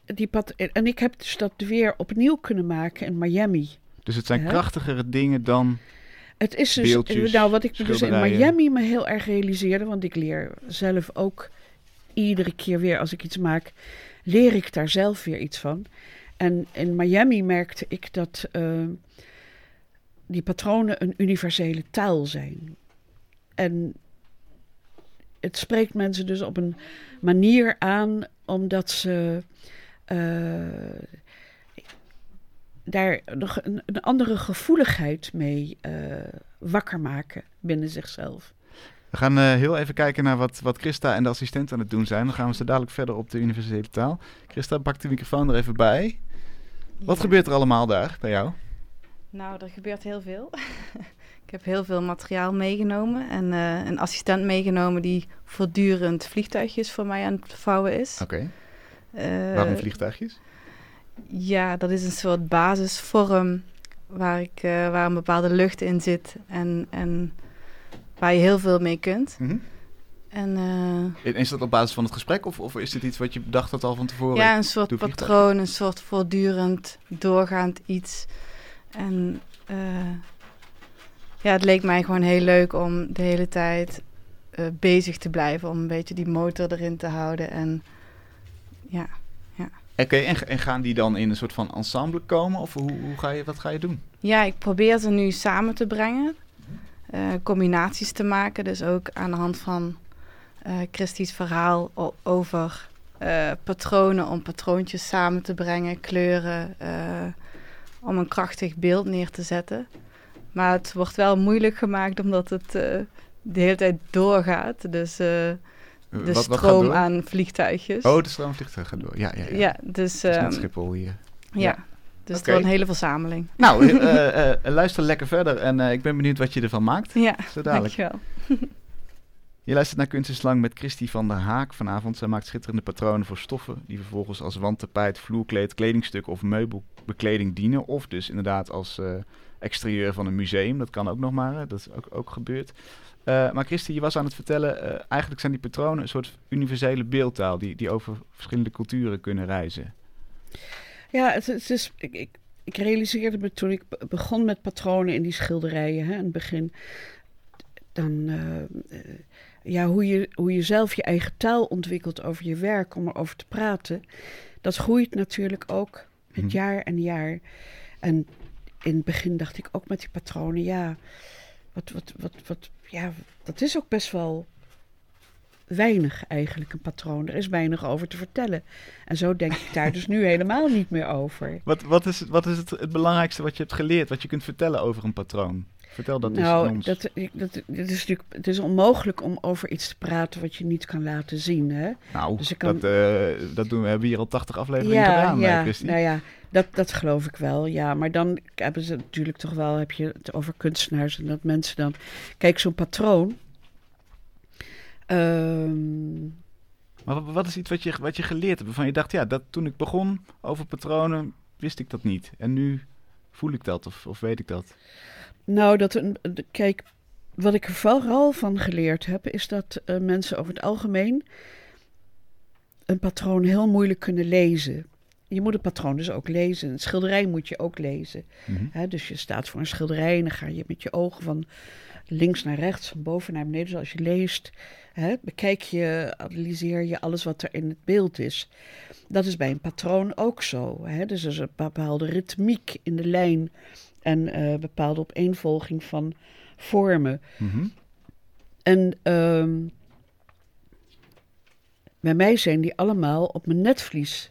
die en ik heb dus dat weer opnieuw kunnen maken in Miami. Dus het zijn krachtigere dingen dan het is dus, beeldjes, nou wat ik dus in Miami me heel erg realiseerde, want ik leer zelf ook iedere keer weer als ik iets maak, leer ik daar zelf weer iets van. En in Miami merkte ik dat uh, die patronen een universele taal zijn. En het spreekt mensen dus op een manier aan omdat ze eh, daar nog een, een andere gevoeligheid mee eh, wakker maken binnen zichzelf. We gaan eh, heel even kijken naar wat, wat Christa en de assistent aan het doen zijn. Dan gaan we zo dadelijk verder op de universele taal. Christa, pak de microfoon er even bij. Wat Ja. gebeurt er allemaal daar bij jou? Nou, er gebeurt heel veel. ik heb heel veel materiaal meegenomen en eh, een assistent meegenomen die voortdurend vliegtuigjes voor mij aan het vouwen is. Oké, Eh, waarom vliegtuigjes? Ja, dat is een soort basisvorm waar, ik, eh, waar een bepaalde lucht in zit en, en waar je heel veel mee kunt. Mhm. En eh, Is dat op basis van het gesprek of, of is dit iets wat je bedacht had al van tevoren? ja, een soort patroon, een soort voortdurend doorgaand iets. En eh, ja, het leek mij gewoon heel leuk om de hele tijd eh, bezig te blijven. Om een beetje die motor erin te houden. En ja, En, gaan die dan in een soort van ensemble komen? Of hoe, hoe ga je, wat ga je doen? ja ik probeer ze nu samen te brengen. eh, combinaties te maken. Dus ook aan de hand van eh Christie's verhaal over eh, patronen. Om patroontjes samen te brengen, kleuren. om een krachtig beeld neer te zetten. Maar het wordt wel moeilijk gemaakt omdat het de hele tijd doorgaat. Dus de Wat- wat gaat stroom aan vliegtuigjes. Oh, de stroomvliegtuig gaat door. Ja, ja, ja. ja. dus, ehm, Schiphol hier. ja. ja. dus het wordt een hele verzameling. Nou, eh, eh, eh, luister lekker verder en eh, ik ben benieuwd wat je ervan maakt. Ja, Zo dadelijk. dankjewel. Je luistert naar Kunst is Lang met Christy van der Haak vanavond. Zij maakt schitterende patronen voor stoffen die vervolgens als wandtapijt, vloerkleed, kledingstuk of meubelbekleding dienen. Of dus inderdaad als eh, exterieur van een museum. Dat kan ook nog maar, dat is ook, ook gebeurd. Eh, maar Christy, je was aan het vertellen, eh, eigenlijk zijn die patronen een soort universele beeldtaal die, die over verschillende culturen kunnen reizen. Ja, het, het is, ik, ik, ik realiseerde me toen ik be- begon met patronen in die schilderijen, hè, in het begin, dan, eh, ja, hoe je, hoe je zelf je eigen taal ontwikkelt over je werk, om erover te praten, dat groeit natuurlijk ook met Mhm. jaar en jaar. En in het begin dacht ik ook met die patronen, ja, wat, wat, wat, wat, ja, dat is ook best wel weinig eigenlijk een patroon. Er is weinig over te vertellen. En zo denk ik daar dus nu helemaal niet meer over. Wat, wat is, wat is het, het belangrijkste wat je hebt geleerd, wat je kunt vertellen over een patroon? Vertel dat eens aan nou, ons. dat, dat, het, is natuurlijk, het is onmogelijk om over iets te praten wat je niet kan laten zien. Hè? nou, dus ik kan- dat, eh, dat doen we, hebben hier al 80 afleveringen ja, gedaan, eh, ja, Christy. nou ja, dat, dat geloof ik wel. Ja, maar dan hebben ze natuurlijk toch wel, heb je het over kunstenaars en dat mensen dan. Kijk, zo'n patroon. ehm, Maar wat, wat is iets wat je, wat je geleerd hebt, waarvan je dacht, ja, dat, toen ik begon over patronen, wist ik dat niet. En nu voel ik dat of, of weet ik dat. Nou, dat een, kijk, wat ik er vooral van geleerd heb, is dat eh, mensen over het algemeen een patroon heel moeilijk kunnen lezen. Je moet een patroon dus ook lezen. Een schilderij moet je ook lezen. Mhm. Dus je staat voor een schilderij en dan ga je met je ogen van links naar rechts, van boven naar beneden. Dus als je leest, bekijk je, analyseer je alles wat er in het beeld is. Dat is bij een patroon ook zo. Dus er is een bepaalde ritmiek in de lijn en eh, bepaalde opeenvolging van vormen. Mhm. En ehm, bij mij zijn die allemaal op mijn netvlies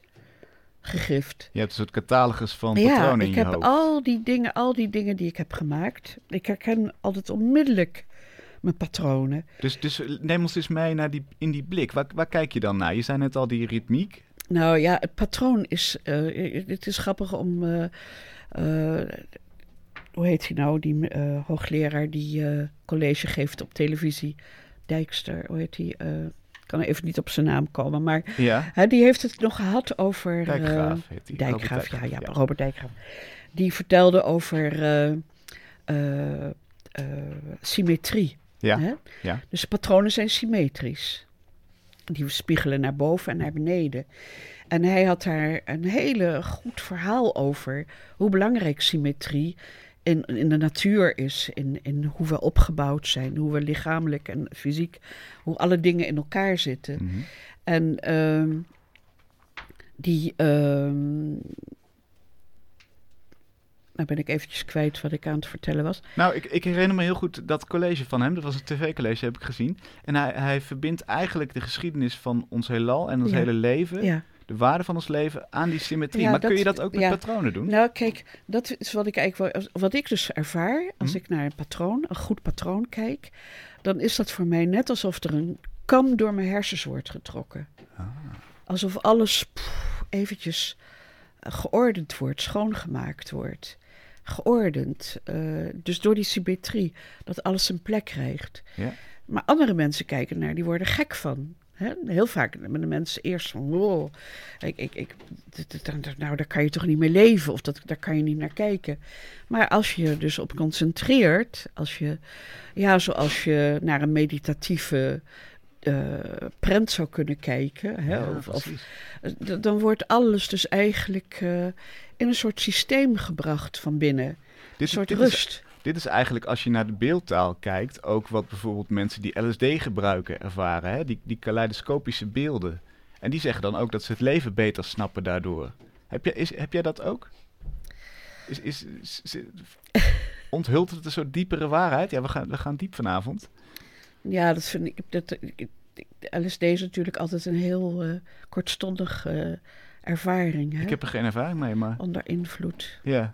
gegrift. Je hebt een soort catalogus van Ja, patronen in ik je heb hoofd. al die dingen, al die dingen die ik heb gemaakt. Ik herken altijd onmiddellijk mijn patronen. Dus, dus neem ons eens mee naar die, in die blik. Waar, waar kijk je dan naar? Je zei net al die ritmiek. Nou ja, het patroon is. eh, het is grappig om. eh, hoe heet hij nou? Die eh, hoogleraar die eh, college geeft op televisie. Dijkster, hoe heet hij? Eh, ik kan even niet op zijn naam komen. Maar Ja, hè, die heeft het nog gehad over. Dijkgraaf heet die. Dijkgraaf, ja, ja, ja. Robert Dijkgraaf. Die vertelde over symmetrie. Ja, Hè? ja. Dus patronen zijn symmetrisch. Die spiegelen naar boven en naar beneden. En hij had daar een hele goed verhaal over hoe belangrijk symmetrie in, in de natuur is. In, in hoe we opgebouwd zijn, hoe we lichamelijk en fysiek, hoe alle dingen in elkaar zitten. Mhm. En ehm, die. ehm, Nou ben ik eventjes kwijt wat ik aan het vertellen was. Nou, ik, ik herinner me heel goed dat college van hem. Dat was een tv-college, heb ik gezien. En hij, hij verbindt eigenlijk de geschiedenis van ons heelal en ons Ja. hele leven, Ja. De waarde van ons leven, aan die symmetrie. Ja, maar dat- kun je dat ook met ja. patronen doen? Nou, kijk, dat is wat ik eigenlijk wel, wat ik dus ervaar als Hm? ik naar een patroon, een goed patroon kijk, dan is dat voor mij net alsof er een kam door mijn hersens wordt getrokken. Ah. Alsof alles eventjes eh, geordend wordt, schoongemaakt wordt. Geordend. eh, dus door die symmetrie, dat alles zijn plek krijgt. Ja. Maar andere mensen kijken naar, die worden gek van. Hè? Heel vaak hebben de mensen eerst van, wow, ik, ik, ik, nou, daar kan je toch niet mee leven of dat, daar kan je niet naar kijken. Maar als je je dus op concentreert, als je, ja, zoals je naar een meditatieve eh prent zou kunnen kijken, hè, Ja, of, of precies. D- dan wordt alles dus eigenlijk eh, in een soort systeem gebracht van binnen. Een Dit, soort dit, rust. Is, dit is eigenlijk, als je naar de beeldtaal kijkt, ook wat bijvoorbeeld mensen die LSD gebruiken ervaren. Hè? Die, die kaleidoscopische beelden. En die zeggen dan ook dat ze het leven beter snappen daardoor. Heb jij, is, heb jij dat ook? Is, is, onthult het een soort diepere waarheid? Ja, we gaan, we gaan diep vanavond. Ja, dat vind ik. Dat, LSD is natuurlijk altijd een heel eh, kortstondig eh, ervaring. Hè? Ik heb er geen ervaring mee, maar Onder invloed. ja.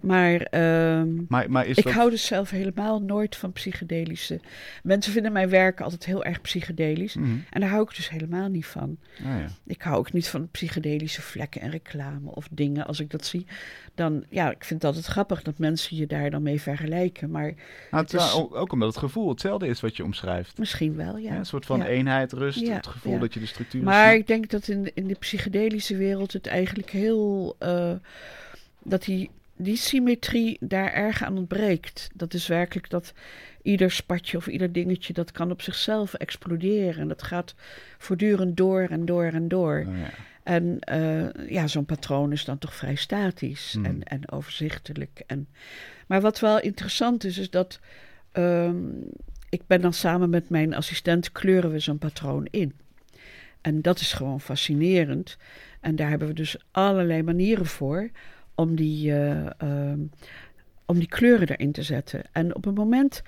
Maar ehm, Maar, maar is ik dat... hou dus zelf helemaal nooit van psychedelische. Mensen vinden mijn werk altijd heel erg psychedelisch. Mhm. En daar hou ik dus helemaal niet van. Ah, ja. Ik hou ook niet van psychedelische vlekken en reclame of dingen. Als ik dat zie, dan ja, ik vind het altijd grappig dat mensen je daar dan mee vergelijken. Maar Nou, Het is- ook, omdat het gevoel hetzelfde is wat je omschrijft. misschien wel, ja. Ja, een soort van Ja. eenheid, rust, het gevoel dat je de structuur Maar ik denk dat in in de psychedelische wereld het eigenlijk heel. eh, dat die, die symmetrie daar erg aan ontbreekt. Dat is werkelijk dat ieder spatje of ieder dingetje dat kan op zichzelf exploderen. En dat gaat voortdurend door en door en door. Ja. En eh, ja, zo'n patroon is dan toch vrij statisch Hmm. en, en overzichtelijk. En, maar wat wel interessant is, is dat ehm, ik ben dan samen met mijn assistent kleuren we zo'n patroon in. En dat is gewoon fascinerend. En daar hebben we dus allerlei manieren voor om die, eh, ehm, om die kleuren erin te zetten. En op het moment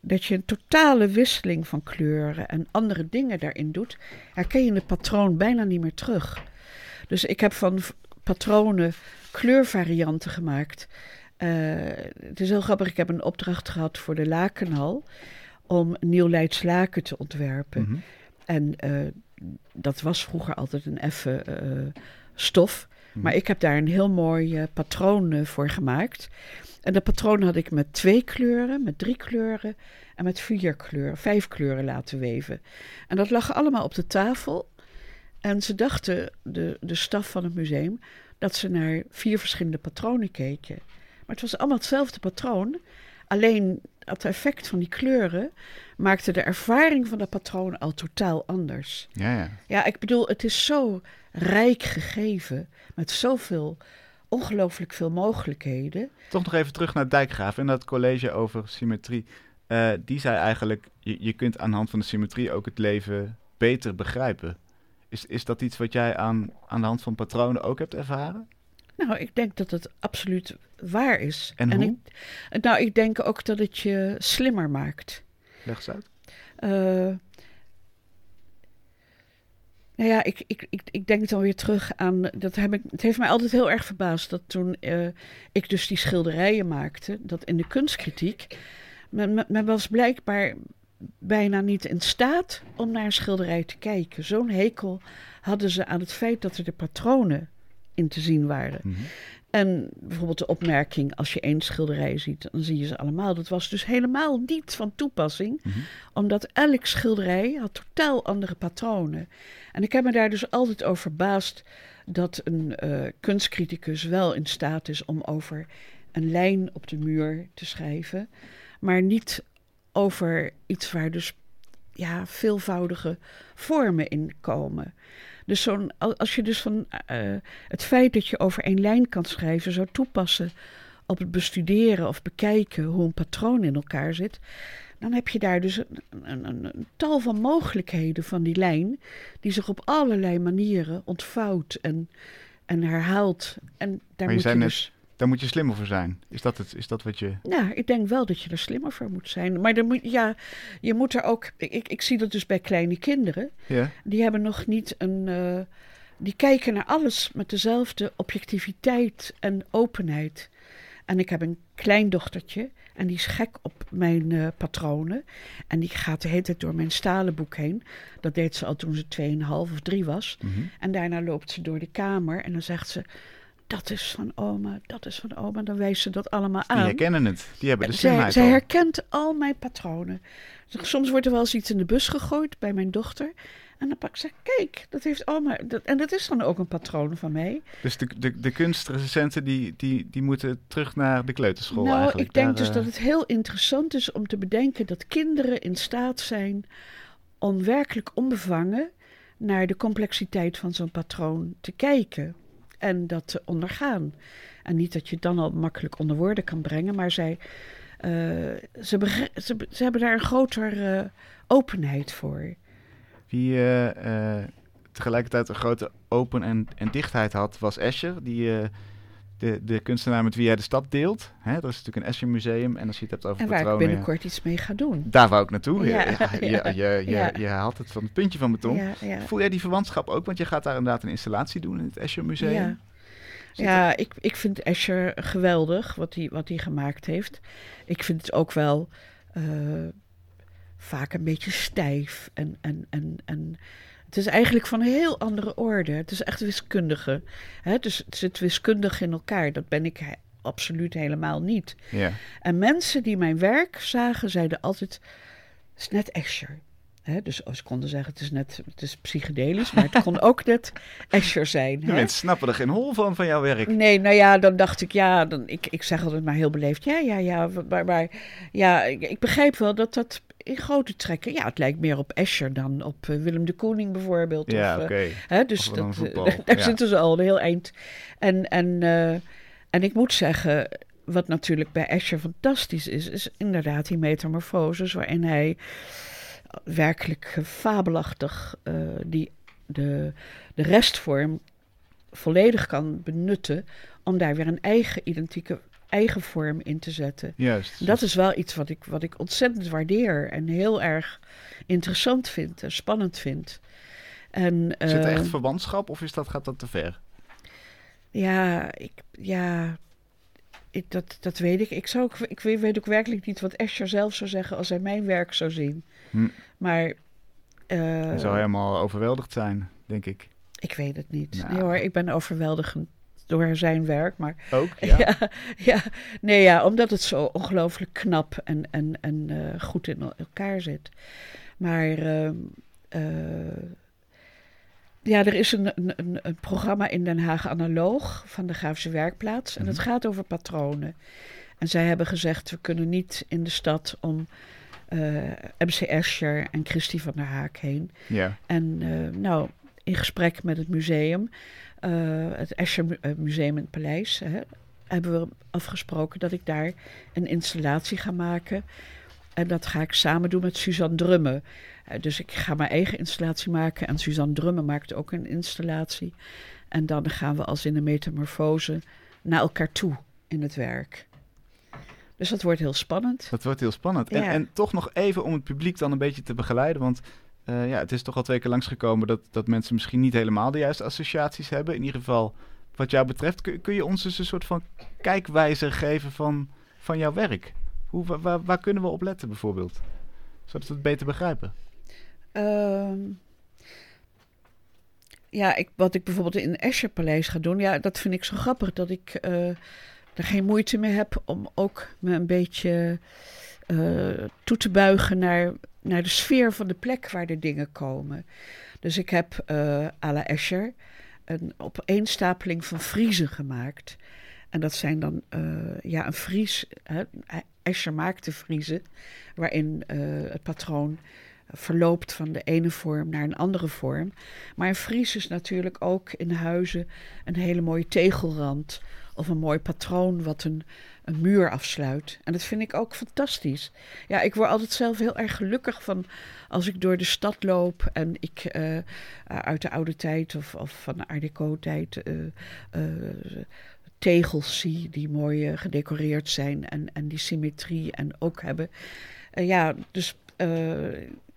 dat je een totale wisseling van kleuren en andere dingen daarin doet, herken je het patroon bijna niet meer terug. Dus ik heb van patronen kleurvarianten gemaakt. Eh, het is heel grappig, ik heb een opdracht gehad voor de Lakenhal om nieuw Leids laken te ontwerpen. Mhm. En eh, dat was vroeger altijd een effen eh, stof. Mhm. Maar ik heb daar een heel mooi eh, patroon eh, voor gemaakt. En dat patroon had ik met twee kleuren, met drie kleuren en met vier kleuren, vijf kleuren laten weven. En dat lag allemaal op de tafel. En ze dachten, de, de staf van het museum, dat ze naar vier verschillende patronen keken. Maar het was allemaal hetzelfde patroon. Alleen het effect van die kleuren maakte de ervaring van dat patroon al totaal anders. Ja, ja. Ja, ik bedoel, het is zo rijk gegeven met zoveel, ongelooflijk veel mogelijkheden. Toch nog even terug naar Dijkgraaf en dat college over symmetrie. Eh, die zei eigenlijk, je, je kunt aan de hand van de symmetrie ook het leven beter begrijpen. Is, is dat iets wat jij aan, aan de hand van patronen ook hebt ervaren? Nou, ik denk dat het absoluut waar is. En hoe? ik, nou, ik denk ook dat het je slimmer maakt. Leg eens uit. Eh, nou ja, ik, ik, ik, ik denk dan weer terug aan. Dat heb ik, het heeft mij altijd heel erg verbaasd dat toen eh, ik dus die schilderijen maakte, dat in de kunstkritiek. Men, men- men was blijkbaar bijna niet in staat om naar een schilderij te kijken. Zo'n hekel hadden ze aan het feit dat er de patronen in te zien waren. Mhm. En bijvoorbeeld de opmerking, als je één schilderij ziet, dan zie je ze allemaal. Dat was dus helemaal niet van toepassing, Mhm. omdat elk schilderij had totaal andere patronen. En ik heb me daar dus altijd over verbaasd dat een eh, kunstcriticus wel in staat is om over een lijn op de muur te schrijven, maar niet over iets waar dus ja, veelvoudige vormen in komen. Dus zo'n, al- als je dus van eh, het feit dat je over één lijn kan schrijven zou toepassen op het bestuderen of bekijken hoe een patroon in elkaar zit, dan heb je daar dus een, een, een, een tal van mogelijkheden van die lijn, die zich op allerlei manieren ontvouwt en, en herhaalt. En daar je moet je dus. Daar moet je slimmer voor zijn. Is dat, het, is dat wat je... Nou, ik denk wel dat je er slimmer voor moet zijn. Maar dan moet, ja, je moet er ook... Ik, ik zie dat dus bij kleine kinderen. Ja? Die hebben nog niet een... eh, die kijken naar alles met dezelfde objectiviteit en openheid. En ik heb een kleindochtertje en die is gek op mijn eh, patronen. En die gaat de hele tijd door mijn stalen boek heen. Dat deed ze al toen ze 2,5 of 3 was. Mhm. En daarna loopt ze door de kamer en dan zegt ze... Dat is van oma, dat is van oma. Dan wijst ze dat allemaal Die aan. herkennen het. Die hebben de zij, al. herkent al mijn patronen. Soms wordt er wel eens iets in de bus gegooid bij mijn dochter. En dan pak ze, kijk, dat heeft oma. Dat, en dat is dan ook een patroon van mij. Dus de, de, de kunstrecensenten die, die, die moeten terug naar de kleuterschool nou, eigenlijk. ik denk Daar, dus eh, dat het heel interessant is om te bedenken dat kinderen in staat zijn om werkelijk onbevangen naar de complexiteit van zo'n patroon te kijken en dat te ondergaan. En niet dat je het dan al makkelijk onder woorden kan brengen, maar zij, eh, ze, ze, hebben daar een grotere eh, openheid voor. Wie eh, tegelijkertijd een grote open en, en dichtheid had, was Escher. Die, de, de kunstenaar met wie jij de stad deelt. Hè, dat is natuurlijk een Escher museum. En als je het hebt over En waar ik binnenkort iets mee ga doen. Daar wou ik naartoe. Ja, je, je, ja, je, je, haalt het van het puntje van mijn tong. Ja, ja. Voel jij die verwantschap ook? Want je gaat daar inderdaad een installatie doen in het Escher Museum. Ja, ik, ik vind Escher geweldig wat hij wat gemaakt heeft. Ik vind het ook wel eh, vaak een beetje stijf. En, en, en, en het is eigenlijk van een heel andere orde. Het is echt wiskundige. Hè? Dus het zit wiskundig in elkaar. Dat ben ik he- absoluut helemaal niet. Ja. En mensen die mijn werk zagen, zeiden altijd: het is net Escher. Hè, dus ze konden zeggen, het is net het is psychedelisch, maar het kon ook net Escher zijn. De mensen snappen er geen hol van, van jouw werk. Nee, nou ja, dan dacht ik, ja, dan, ik, ik zeg altijd maar heel beleefd, ja, ja, ja, maar, maar ja, ik, ik begrijp wel dat dat in grote trekken, ja, het lijkt meer op Escher dan op eh, Willem de Koning bijvoorbeeld. Ja, oké. eh, hè, dus dat, eh, daar ja. zitten ze al een heel eind. En, en, en ik moet zeggen, wat natuurlijk bij Escher fantastisch is, is inderdaad die metamorfoses waarin hij werkelijk fabelachtig die, de, de restvorm volledig kan benutten om daar weer een eigen identieke eigen vorm in te zetten. Juist. Dat is wel iets wat ik, wat ik ontzettend waardeer en heel erg interessant vind en spannend vind. En, Is het eh, echt verwantschap of is dat, gaat dat te ver? ja, ik, ja ik, dat, dat weet ik. Ik, zou ook, ik weet, weet ook werkelijk niet wat Escher zelf zou zeggen als hij mijn werk zou zien. Hm. Maar eh, Hij zou helemaal overweldigd zijn, denk ik. ik weet het niet. Nou. Nee hoor, ik ben overweldigend door zijn werk. Maar Ook? ja. Ja. ja, nee ja, omdat het zo ongelooflijk knap en, en, en eh, goed in el- elkaar zit. Maar ehm, eh, ja, er is een, een, programma in Den Haag analoog van de Grafische Werkplaats. En het Mhm. gaat over patronen. En zij hebben gezegd, we kunnen niet in de stad om eh, MC Escher en Christy van der Haak heen. ja. En nou, in gesprek met het museum, het Escher eh, Museum in het Paleis, hè, hebben we afgesproken dat ik daar een installatie ga maken. En dat ga ik samen doen met Suzanne Drumme. Eh, dus ik ga mijn eigen installatie maken en Suzanne Drumme maakt ook een installatie. En dan gaan we als in een metamorfose naar elkaar toe in het werk. Dus dat wordt heel spannend. Dat wordt heel spannend. En, en toch nog even om het publiek dan een beetje te begeleiden. Want eh, ja, het is toch al twee keer langsgekomen dat, dat mensen misschien niet helemaal de juiste associaties hebben. In ieder geval wat jou betreft. Kun, kun je ons dus een soort van kijkwijzer geven van, van jouw werk? Hoe, wa- waar, waar kunnen we op letten bijvoorbeeld? Zodat we het beter begrijpen. Ehm, ja, ik, wat ik bijvoorbeeld in Escher Paleis ga doen, ja, dat vind ik zo grappig dat ik eh, er geen moeite mee heb om ook me een beetje eh, toe te buigen naar, naar de sfeer van de plek waar de dingen komen. Dus ik heb eh à la Escher een opeenstapeling van friezen gemaakt. En dat zijn dan eh, ja, een fries. Hè, Escher maakte friezen, waarin het patroon verloopt van de ene vorm naar een andere vorm. Maar een fries is natuurlijk ook in huizen een hele mooie tegelrand of een mooi patroon wat een, een muur afsluit. En dat vind ik ook fantastisch. Ja, ik word altijd zelf heel erg gelukkig van als ik door de stad loop en ik eh, uit de oude tijd of, of van de Art Deco tijd eh, eh, tegels zie die mooi gedecoreerd zijn en, en die symmetrie en ook hebben. Ja, dus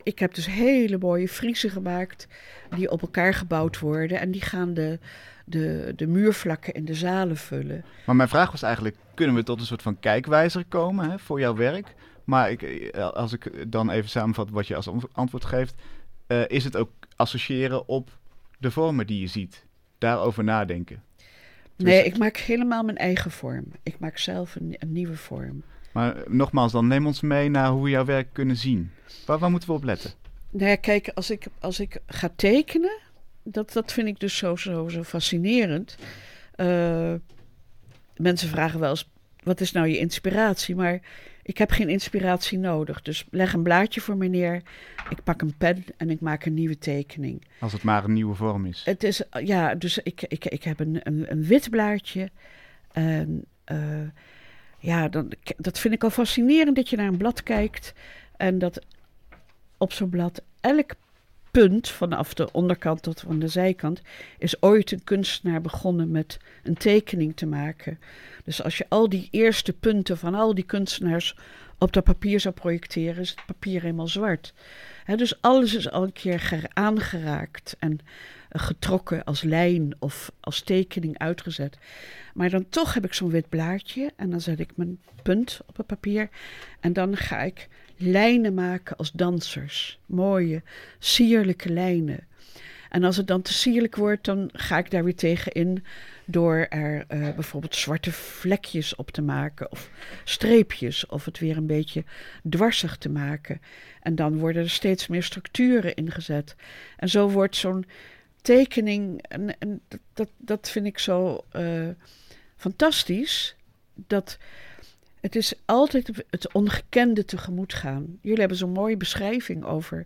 ik heb dus hele mooie friezen gemaakt die op elkaar gebouwd worden en die gaan de, de, de muurvlakken in de zalen vullen. Maar mijn vraag was eigenlijk, kunnen we tot een soort van kijkwijzer komen hè, voor jouw werk? Maar ik, eh, als ik dan even samenvat wat je als ant- antwoord geeft, eh, is het ook associëren op de vormen die je ziet. Daarover nadenken. Dus- Nee, ik maak helemaal mijn eigen vorm. Ik maak zelf een, een nieuwe vorm. Maar eh, nogmaals, dan neem ons mee naar hoe we jouw werk kunnen zien. Waar, waar moeten we op letten? Nou ja, kijk, als ik, als ik ga tekenen, dat, dat vind ik dus zo, zo, zo fascinerend. Eh, mensen vragen wel eens, wat is nou je inspiratie? Maar ik heb geen inspiratie nodig. Dus leg een blaadje voor me neer, ik pak een pen en ik maak een nieuwe tekening. Als het maar een nieuwe vorm is. Het is, ja, dus ik, ik, ik heb een, een, een wit blaadje. En eh, ja, dan, dat vind ik al fascinerend dat je naar een blad kijkt. En dat op zo'n blad elk punt, vanaf de onderkant tot aan de zijkant, is ooit een kunstenaar begonnen met een tekening te maken. Dus als je al die eerste punten van al die kunstenaars op dat papier zou projecteren, is het papier helemaal zwart. Dus alles is al een keer ger- aangeraakt en getrokken als lijn of als tekening uitgezet. Maar dan toch heb ik zo'n wit blaadje en dan zet ik mijn punt op het papier en dan ga ik lijnen maken als dansers. Mooie, sierlijke lijnen. En als het dan te sierlijk wordt, dan ga ik daar weer tegen in door er eh, bijvoorbeeld zwarte vlekjes op te maken of streepjes of het weer een beetje dwarsig te maken. En dan worden er steeds meer structuren ingezet. En zo wordt zo'n tekening, en, en dat, dat, vind ik zo eh, fantastisch, dat het is altijd het ongekende tegemoet gaan. Jullie hebben zo'n mooie beschrijving over,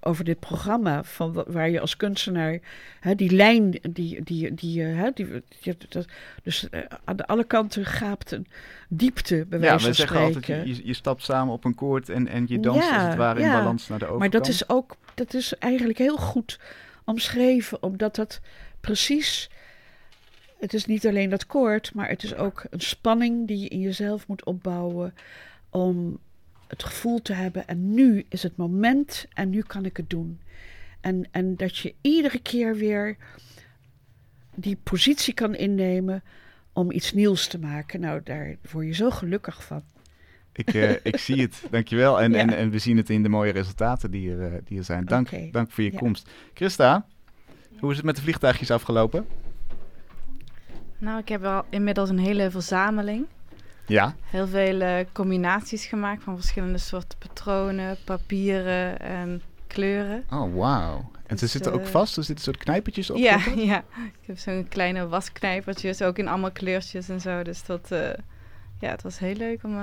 over dit programma, van wa- waar je als kunstenaar hè, die lijn, die, die, die, eh, hè, die, die- dat, dus eh, aan de alle kanten gaapt een diepte, bij Ja, wijze we van zeggen spreken. altijd, je, je stapt samen op een koord en, en je danst Ja, als het ware in ja. balans naar de overkant. Maar dat is ook, dat is eigenlijk heel goed omschreven, omdat dat precies. Het is niet alleen dat koord, maar het is ook een spanning die je in jezelf moet opbouwen om het gevoel te hebben. En nu is het moment en nu kan ik het doen. En, en dat je iedere keer weer die positie kan innemen om iets nieuws te maken. Nou, daar word je zo gelukkig van. Ik, eh, ik zie het, dankjewel. En, Ja. en, en we zien het in de mooie resultaten die er, eh, die er zijn. Dank, dank voor je Ja. komst. Christa, hoe is het met de vliegtuigjes afgelopen? Nou, ik heb wel inmiddels een hele verzameling. Ja, Heel veel eh, combinaties gemaakt van verschillende soorten patronen, papieren en kleuren. oh wauw. En ze Dus, zitten ook eh, vast, er zitten soort knijpertjes op. Ja, ja, ik heb zo'n kleine wasknijpertjes, ook in allemaal kleurtjes en zo. Dus dat, eh, ja, het was heel leuk om,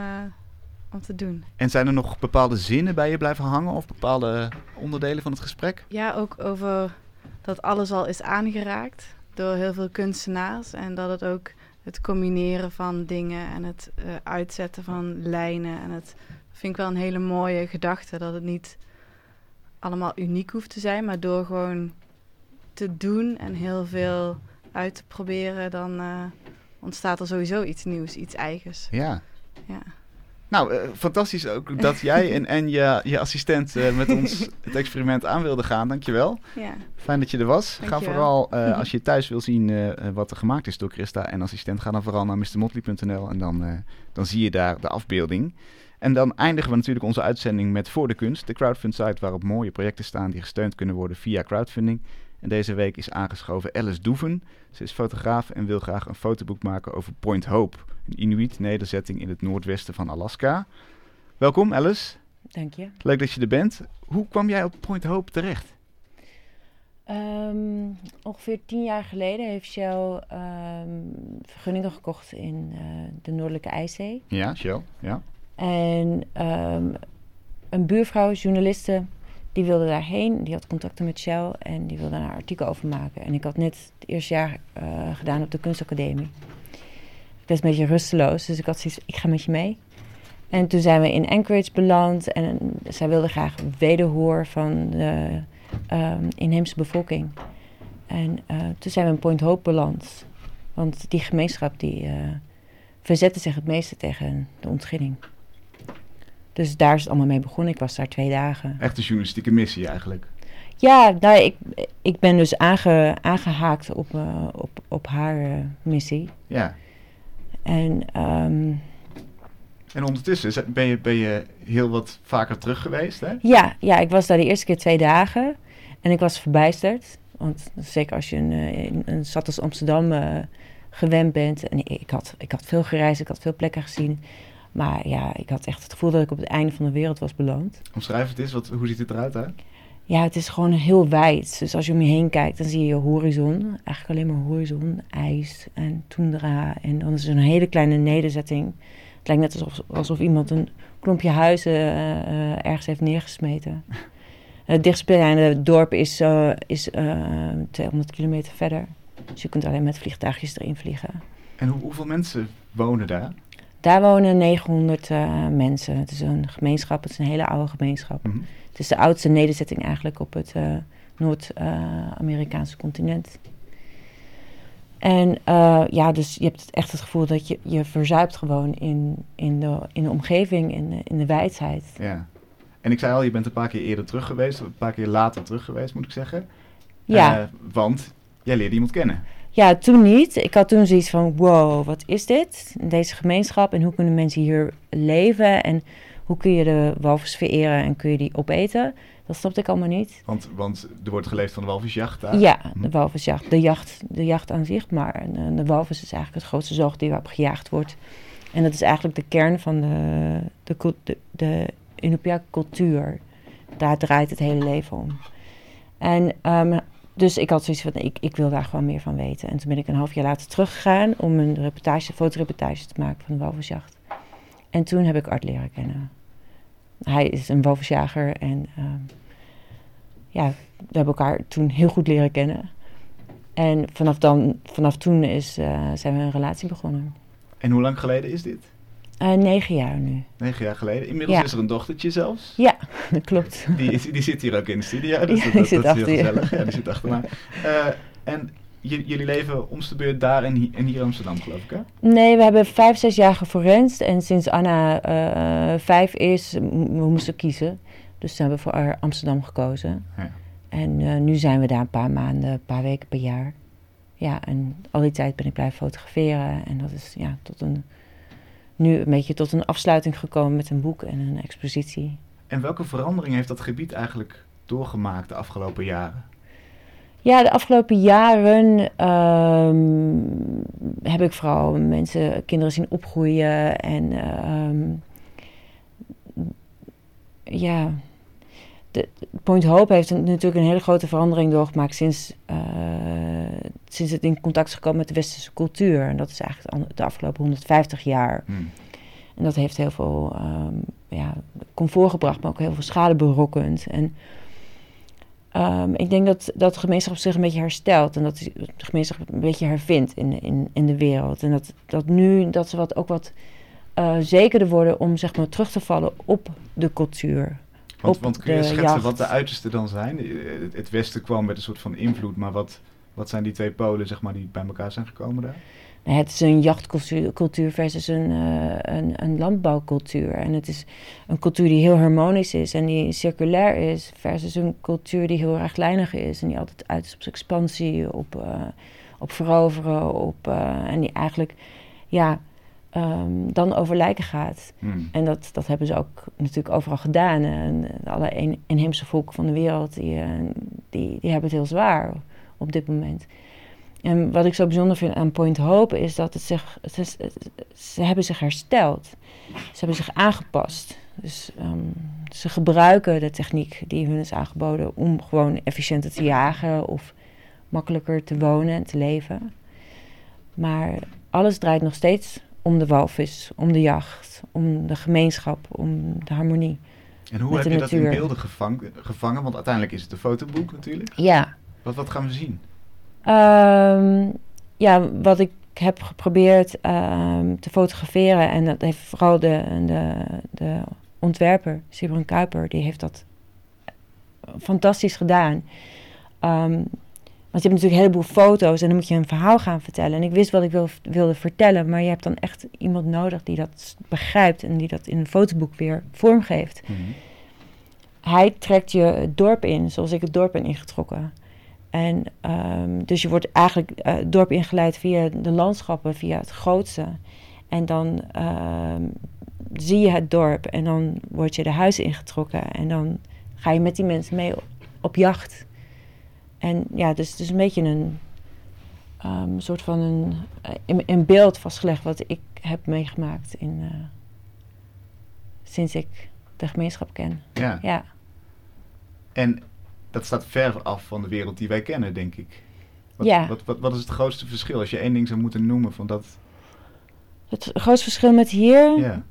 om te doen. En zijn er nog bepaalde zinnen bij je blijven hangen of bepaalde onderdelen van het gesprek? Ja, ook over dat alles al is aangeraakt door heel veel kunstenaars. En dat het ook het combineren van dingen en het eh, uitzetten van lijnen. En het vind ik wel een hele mooie gedachte. Dat het niet allemaal uniek hoeft te zijn, maar door gewoon te doen en heel veel uit te proberen, dan eh, ontstaat er sowieso iets nieuws, iets eigens. Ja. Ja. Nou, eh, fantastisch ook dat jij en, en je, je assistent eh, met ons het experiment aan wilden gaan. Dankjewel. ja. Fijn dat je er was. Ga vooral, eh, als je thuis wil zien wat er gemaakt is door Christa en assistent, ga dan vooral naar mrmotley.nl en dan, dan zie je daar de afbeelding. En dan eindigen we natuurlijk onze uitzending met Voor de Kunst, de crowdfund site waarop mooie projecten staan die gesteund kunnen worden via crowdfunding. En deze week is aangeschoven Alice Doeven. Ze is fotograaf en wil graag een fotoboek maken over Point Hope, een Inuit-nederzetting in het noordwesten van Alaska. Welkom Alice, Dank je. leuk dat je er bent. Hoe kwam jij op Point Hope terecht? Ehm, ongeveer tien jaar geleden heeft Shell ehm, vergunningen gekocht in eh, de Noordelijke IJszee. Ja, Shell, ja. En ehm, een buurvrouw, journaliste, die wilde daarheen. Die had contacten met Shell en die wilde daar een artikel over maken. En ik had net het eerste jaar eh, gedaan op de kunstacademie. Ik was een beetje rusteloos, dus ik had zoiets ik ga met je mee. En toen zijn we in Anchorage beland en zij wilde graag wederhoor van de ehm, inheemse bevolking. En eh, toen zijn we in Point Hope beland. Want die gemeenschap die uh, verzette zich het meeste tegen de ontginning. Dus daar is het allemaal mee begonnen. Ik was daar twee dagen. Echt een journalistieke missie eigenlijk. Ja, nou, ik, ik ben dus aange, aangehaakt op, uh, op, op haar uh, missie. Ja. En, um, en ondertussen ben je, ben je heel wat vaker terug geweest, hè? Ja, ja, ik was daar de eerste keer twee dagen. En ik was verbijsterd. Want zeker als je een, een, een stad als Amsterdam uh, gewend bent. En ik had, ik had veel gereisd, ik had veel plekken gezien. Maar ja, ik had echt het gevoel dat ik op het einde van de wereld was beland. Omschrijf het eens, wat, hoe ziet het eruit hè? Ja, het is gewoon heel wijd. Dus als je om je heen kijkt, dan zie je horizon. Eigenlijk alleen maar horizon, ijs en toendra. En dan is er een hele kleine nederzetting. Het lijkt net alsof, alsof iemand een klompje huizen uh, ergens heeft neergesmeten. Het dichtstbijzijnde dorp is, uh, is uh, 200 kilometer verder. Dus je kunt alleen met vliegtuigjes erin vliegen. En hoe, hoeveel mensen wonen daar? Daar wonen 900 uh, mensen. Het is een gemeenschap, het is een hele oude gemeenschap. Mm -hmm. Het is de oudste nederzetting eigenlijk op het uh, Noord-Amerikaanse continent. En uh, ja, dus je hebt echt het gevoel dat je je verzuipt gewoon in, in, de, in de omgeving, in de, in de wijdheid. Ja. En ik zei al, je bent een paar keer eerder terug geweest, een paar keer later terug geweest, moet ik zeggen. Ja. Want jij leerde iemand kennen. Ja, toen niet. Ik had toen zoiets van, wow, wat is dit? Deze gemeenschap en hoe kunnen mensen hier leven? En hoe kun je de walvis vereren en kun je die opeten? Dat snapte ik allemaal niet. Want, want er wordt geleefd van de walvisjacht daar? Ja, de walvisjacht. De jacht, de jacht aan zich, maar de, de walvis is eigenlijk het grootste zoogdier waarop gejaagd wordt. En dat is eigenlijk de kern van de, de, de, de Inupiaq-cultuur. Daar draait het hele leven om. En um, dus ik had zoiets van, ik, ik wil daar gewoon meer van weten. En toen ben ik een half jaar later teruggegaan om een reportage, fotoreportage te maken van de walvisjacht. En toen heb ik Art leren kennen. Hij is een walvisjager en uh, ja, we hebben elkaar toen heel goed leren kennen. En vanaf, dan, vanaf toen is, uh, zijn we een relatie begonnen. En hoe lang geleden is dit? Uh, negen jaar nu. Negen jaar geleden. Inmiddels Ja. is er een dochtertje zelfs. Ja, dat klopt. Die, die zit hier ook in de studio. Dus Ja, dat, die dat, zit dat is heel gezellig. Ja, die zit achter mij. Eh, en jullie leven om de beurt daar en, hi- en hier in Amsterdam, geloof ik, hè? Nee, we hebben vijf, zes jaar geforenst. En sinds Anna eh, vijf is, we moesten kiezen. Dus toen hebben we voor Amsterdam gekozen. Ja. En eh, nu zijn we daar een paar maanden, een paar weken per jaar. Ja, en al die tijd ben ik blijven fotograferen. En dat is ja, tot een, nu een beetje tot een afsluiting gekomen met een boek en een expositie. En welke verandering heeft dat gebied eigenlijk doorgemaakt de afgelopen jaren? Ja, de afgelopen jaren ehm, heb ik vooral mensen, kinderen zien opgroeien en ehm, ja, de Point Hope heeft een- natuurlijk een hele grote verandering doorgemaakt sinds, eh, sinds het in contact is gekomen met de westerse cultuur. En dat is eigenlijk de afgelopen 150 jaar. Hmm. En dat heeft heel veel ehm, ja, comfort gebracht, maar ook heel veel schade berokkend. En ehm, ik denk dat, dat de gemeenschap zich een beetje herstelt en dat de gemeenschap een beetje hervindt in, in, in de wereld. En dat, dat nu dat ze wat, ook wat eh, zekerder worden om zeg maar, terug te vallen op de cultuur. Want, want kun je schetsen jacht. wat de uitersten dan zijn? Eh, Het, het Westen kwam met een soort van invloed, maar wat, wat zijn die twee polen zeg maar, die bij elkaar zijn gekomen daar? Het is een jachtcultuur cultuur versus een, eh, een, een landbouwcultuur. En het is een cultuur die heel harmonisch is en die circulair is, versus een cultuur die heel rechtlijnig is en die altijd uit is op expansie, op, eh, op veroveren, op, en die eigenlijk ja, ehm, dan over lijken gaat. Hmm. En dat, dat hebben ze ook natuurlijk overal gedaan. En alle een- inheemse volken van de wereld, die, eh, die, die hebben het heel zwaar op dit moment. En wat ik zo bijzonder vind aan Point Hope is dat het zich, het is, het- ze hebben zich hersteld. Ze hebben zich aangepast. Dus ehm, ze gebruiken de techniek die hun is aangeboden om gewoon efficiënter te jagen of makkelijker te wonen en te leven. Maar alles draait nog steeds om de walvis, om de jacht, om de gemeenschap, om de harmonie. En hoe heb je dat in beelden gevang- gevangen? Want uiteindelijk is het een fotoboek natuurlijk. Ja, Wat, wat gaan we zien? Ehm, ja, wat ik heb geprobeerd ehm, te fotograferen, en dat heeft vooral de, de, de ontwerper, Sibren Kuiper, die heeft dat fantastisch gedaan. Ehm, Want je hebt natuurlijk een heleboel foto's en dan moet je een verhaal gaan vertellen. En ik wist wat ik wil, wilde vertellen, maar je hebt dan echt iemand nodig die dat begrijpt en die dat in een fotoboek weer vormgeeft. Mhm. Hij trekt je het dorp in, zoals ik het dorp ben ingetrokken. En ehm, dus je wordt eigenlijk eh, het dorp ingeleid via de landschappen, via het grootste. En dan ehm, zie je het dorp en dan word je de huizen ingetrokken. En dan ga je met die mensen mee op, op jacht. En ja, dus het is een beetje een ehm, soort van een, een, een beeld vastgelegd wat ik heb meegemaakt in, eh, sinds ik de gemeenschap ken. Ja. Ja. En dat staat ver af van de wereld die wij kennen, denk ik. Wat, Ja. wat, wat, wat is het grootste verschil als je één ding zou moeten noemen van dat? Het grootste verschil met hier, Ja.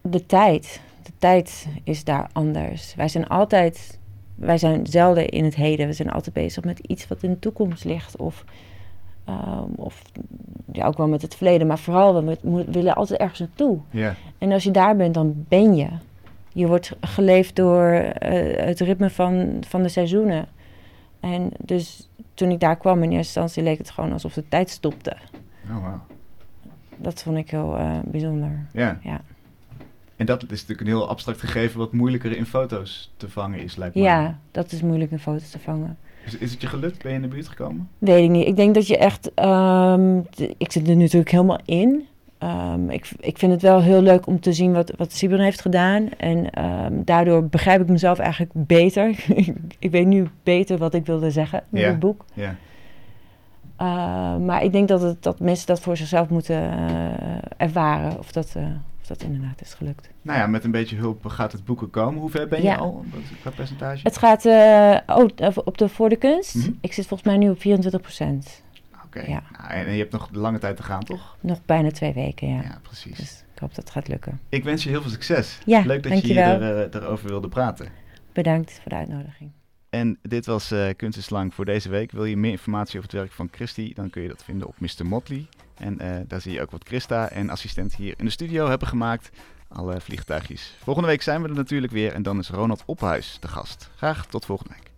de tijd. De tijd is daar anders. Wij zijn altijd, wij zijn zelden in het heden. We zijn altijd bezig met iets wat in de toekomst ligt. Of, ehm, of ja, ook wel met het verleden. Maar vooral, we willen altijd ergens naartoe. En als je daar bent, dan ben je. Je wordt geleefd door eh, het ritme van, van de seizoenen. En dus toen ik daar kwam in eerste instantie leek het gewoon alsof de tijd stopte. Oh, wauw. Dat vond ik heel eh, bijzonder. Ja. En dat is natuurlijk een heel abstract gegeven wat moeilijker in foto's te vangen is, lijkt me. Ja, dat is moeilijk in foto's te vangen. Is, is het je gelukt? Ben je in de buurt gekomen? Weet ik niet. Ik denk dat je echt. ehm, ik zit er natuurlijk helemaal in. Ehm, ik, ik vind het wel heel leuk om te zien wat, wat Sibren heeft gedaan. En ehm, daardoor begrijp ik mezelf eigenlijk beter. ik weet nu beter wat ik wilde zeggen Ja. het boek. Ja. Uh, maar ik denk dat, het, dat mensen dat voor zichzelf moeten uh, ervaren. Of dat, uh, of dat inderdaad is gelukt. Nou ja, met een beetje hulp gaat het boeken komen. Hoe ver ben je Ja. al qua percentage? Het gaat uh, oh, op de, voor de kunst. Mhm. Ik zit volgens mij nu op 24 procent. Oké. Ja. Nou, en, en je hebt nog lange tijd te gaan, toch? Nog bijna twee weken, ja. Ja, precies. Dus ik hoop dat het gaat lukken. Ik wens je heel veel succes. Ja, Leuk dat je hier er, erover wilde praten. Bedankt voor de uitnodiging. En dit was uh, Kunst is Lang voor deze week. Wil je meer informatie over het werk van Christy, dan kun je dat vinden op Mr. Motley. En uh, daar zie je ook wat Christa en assistent hier in de studio hebben gemaakt. Alle vliegtuigjes. Volgende week zijn we er natuurlijk weer en dan is Ronald Ophuis de gast. Graag tot volgende week.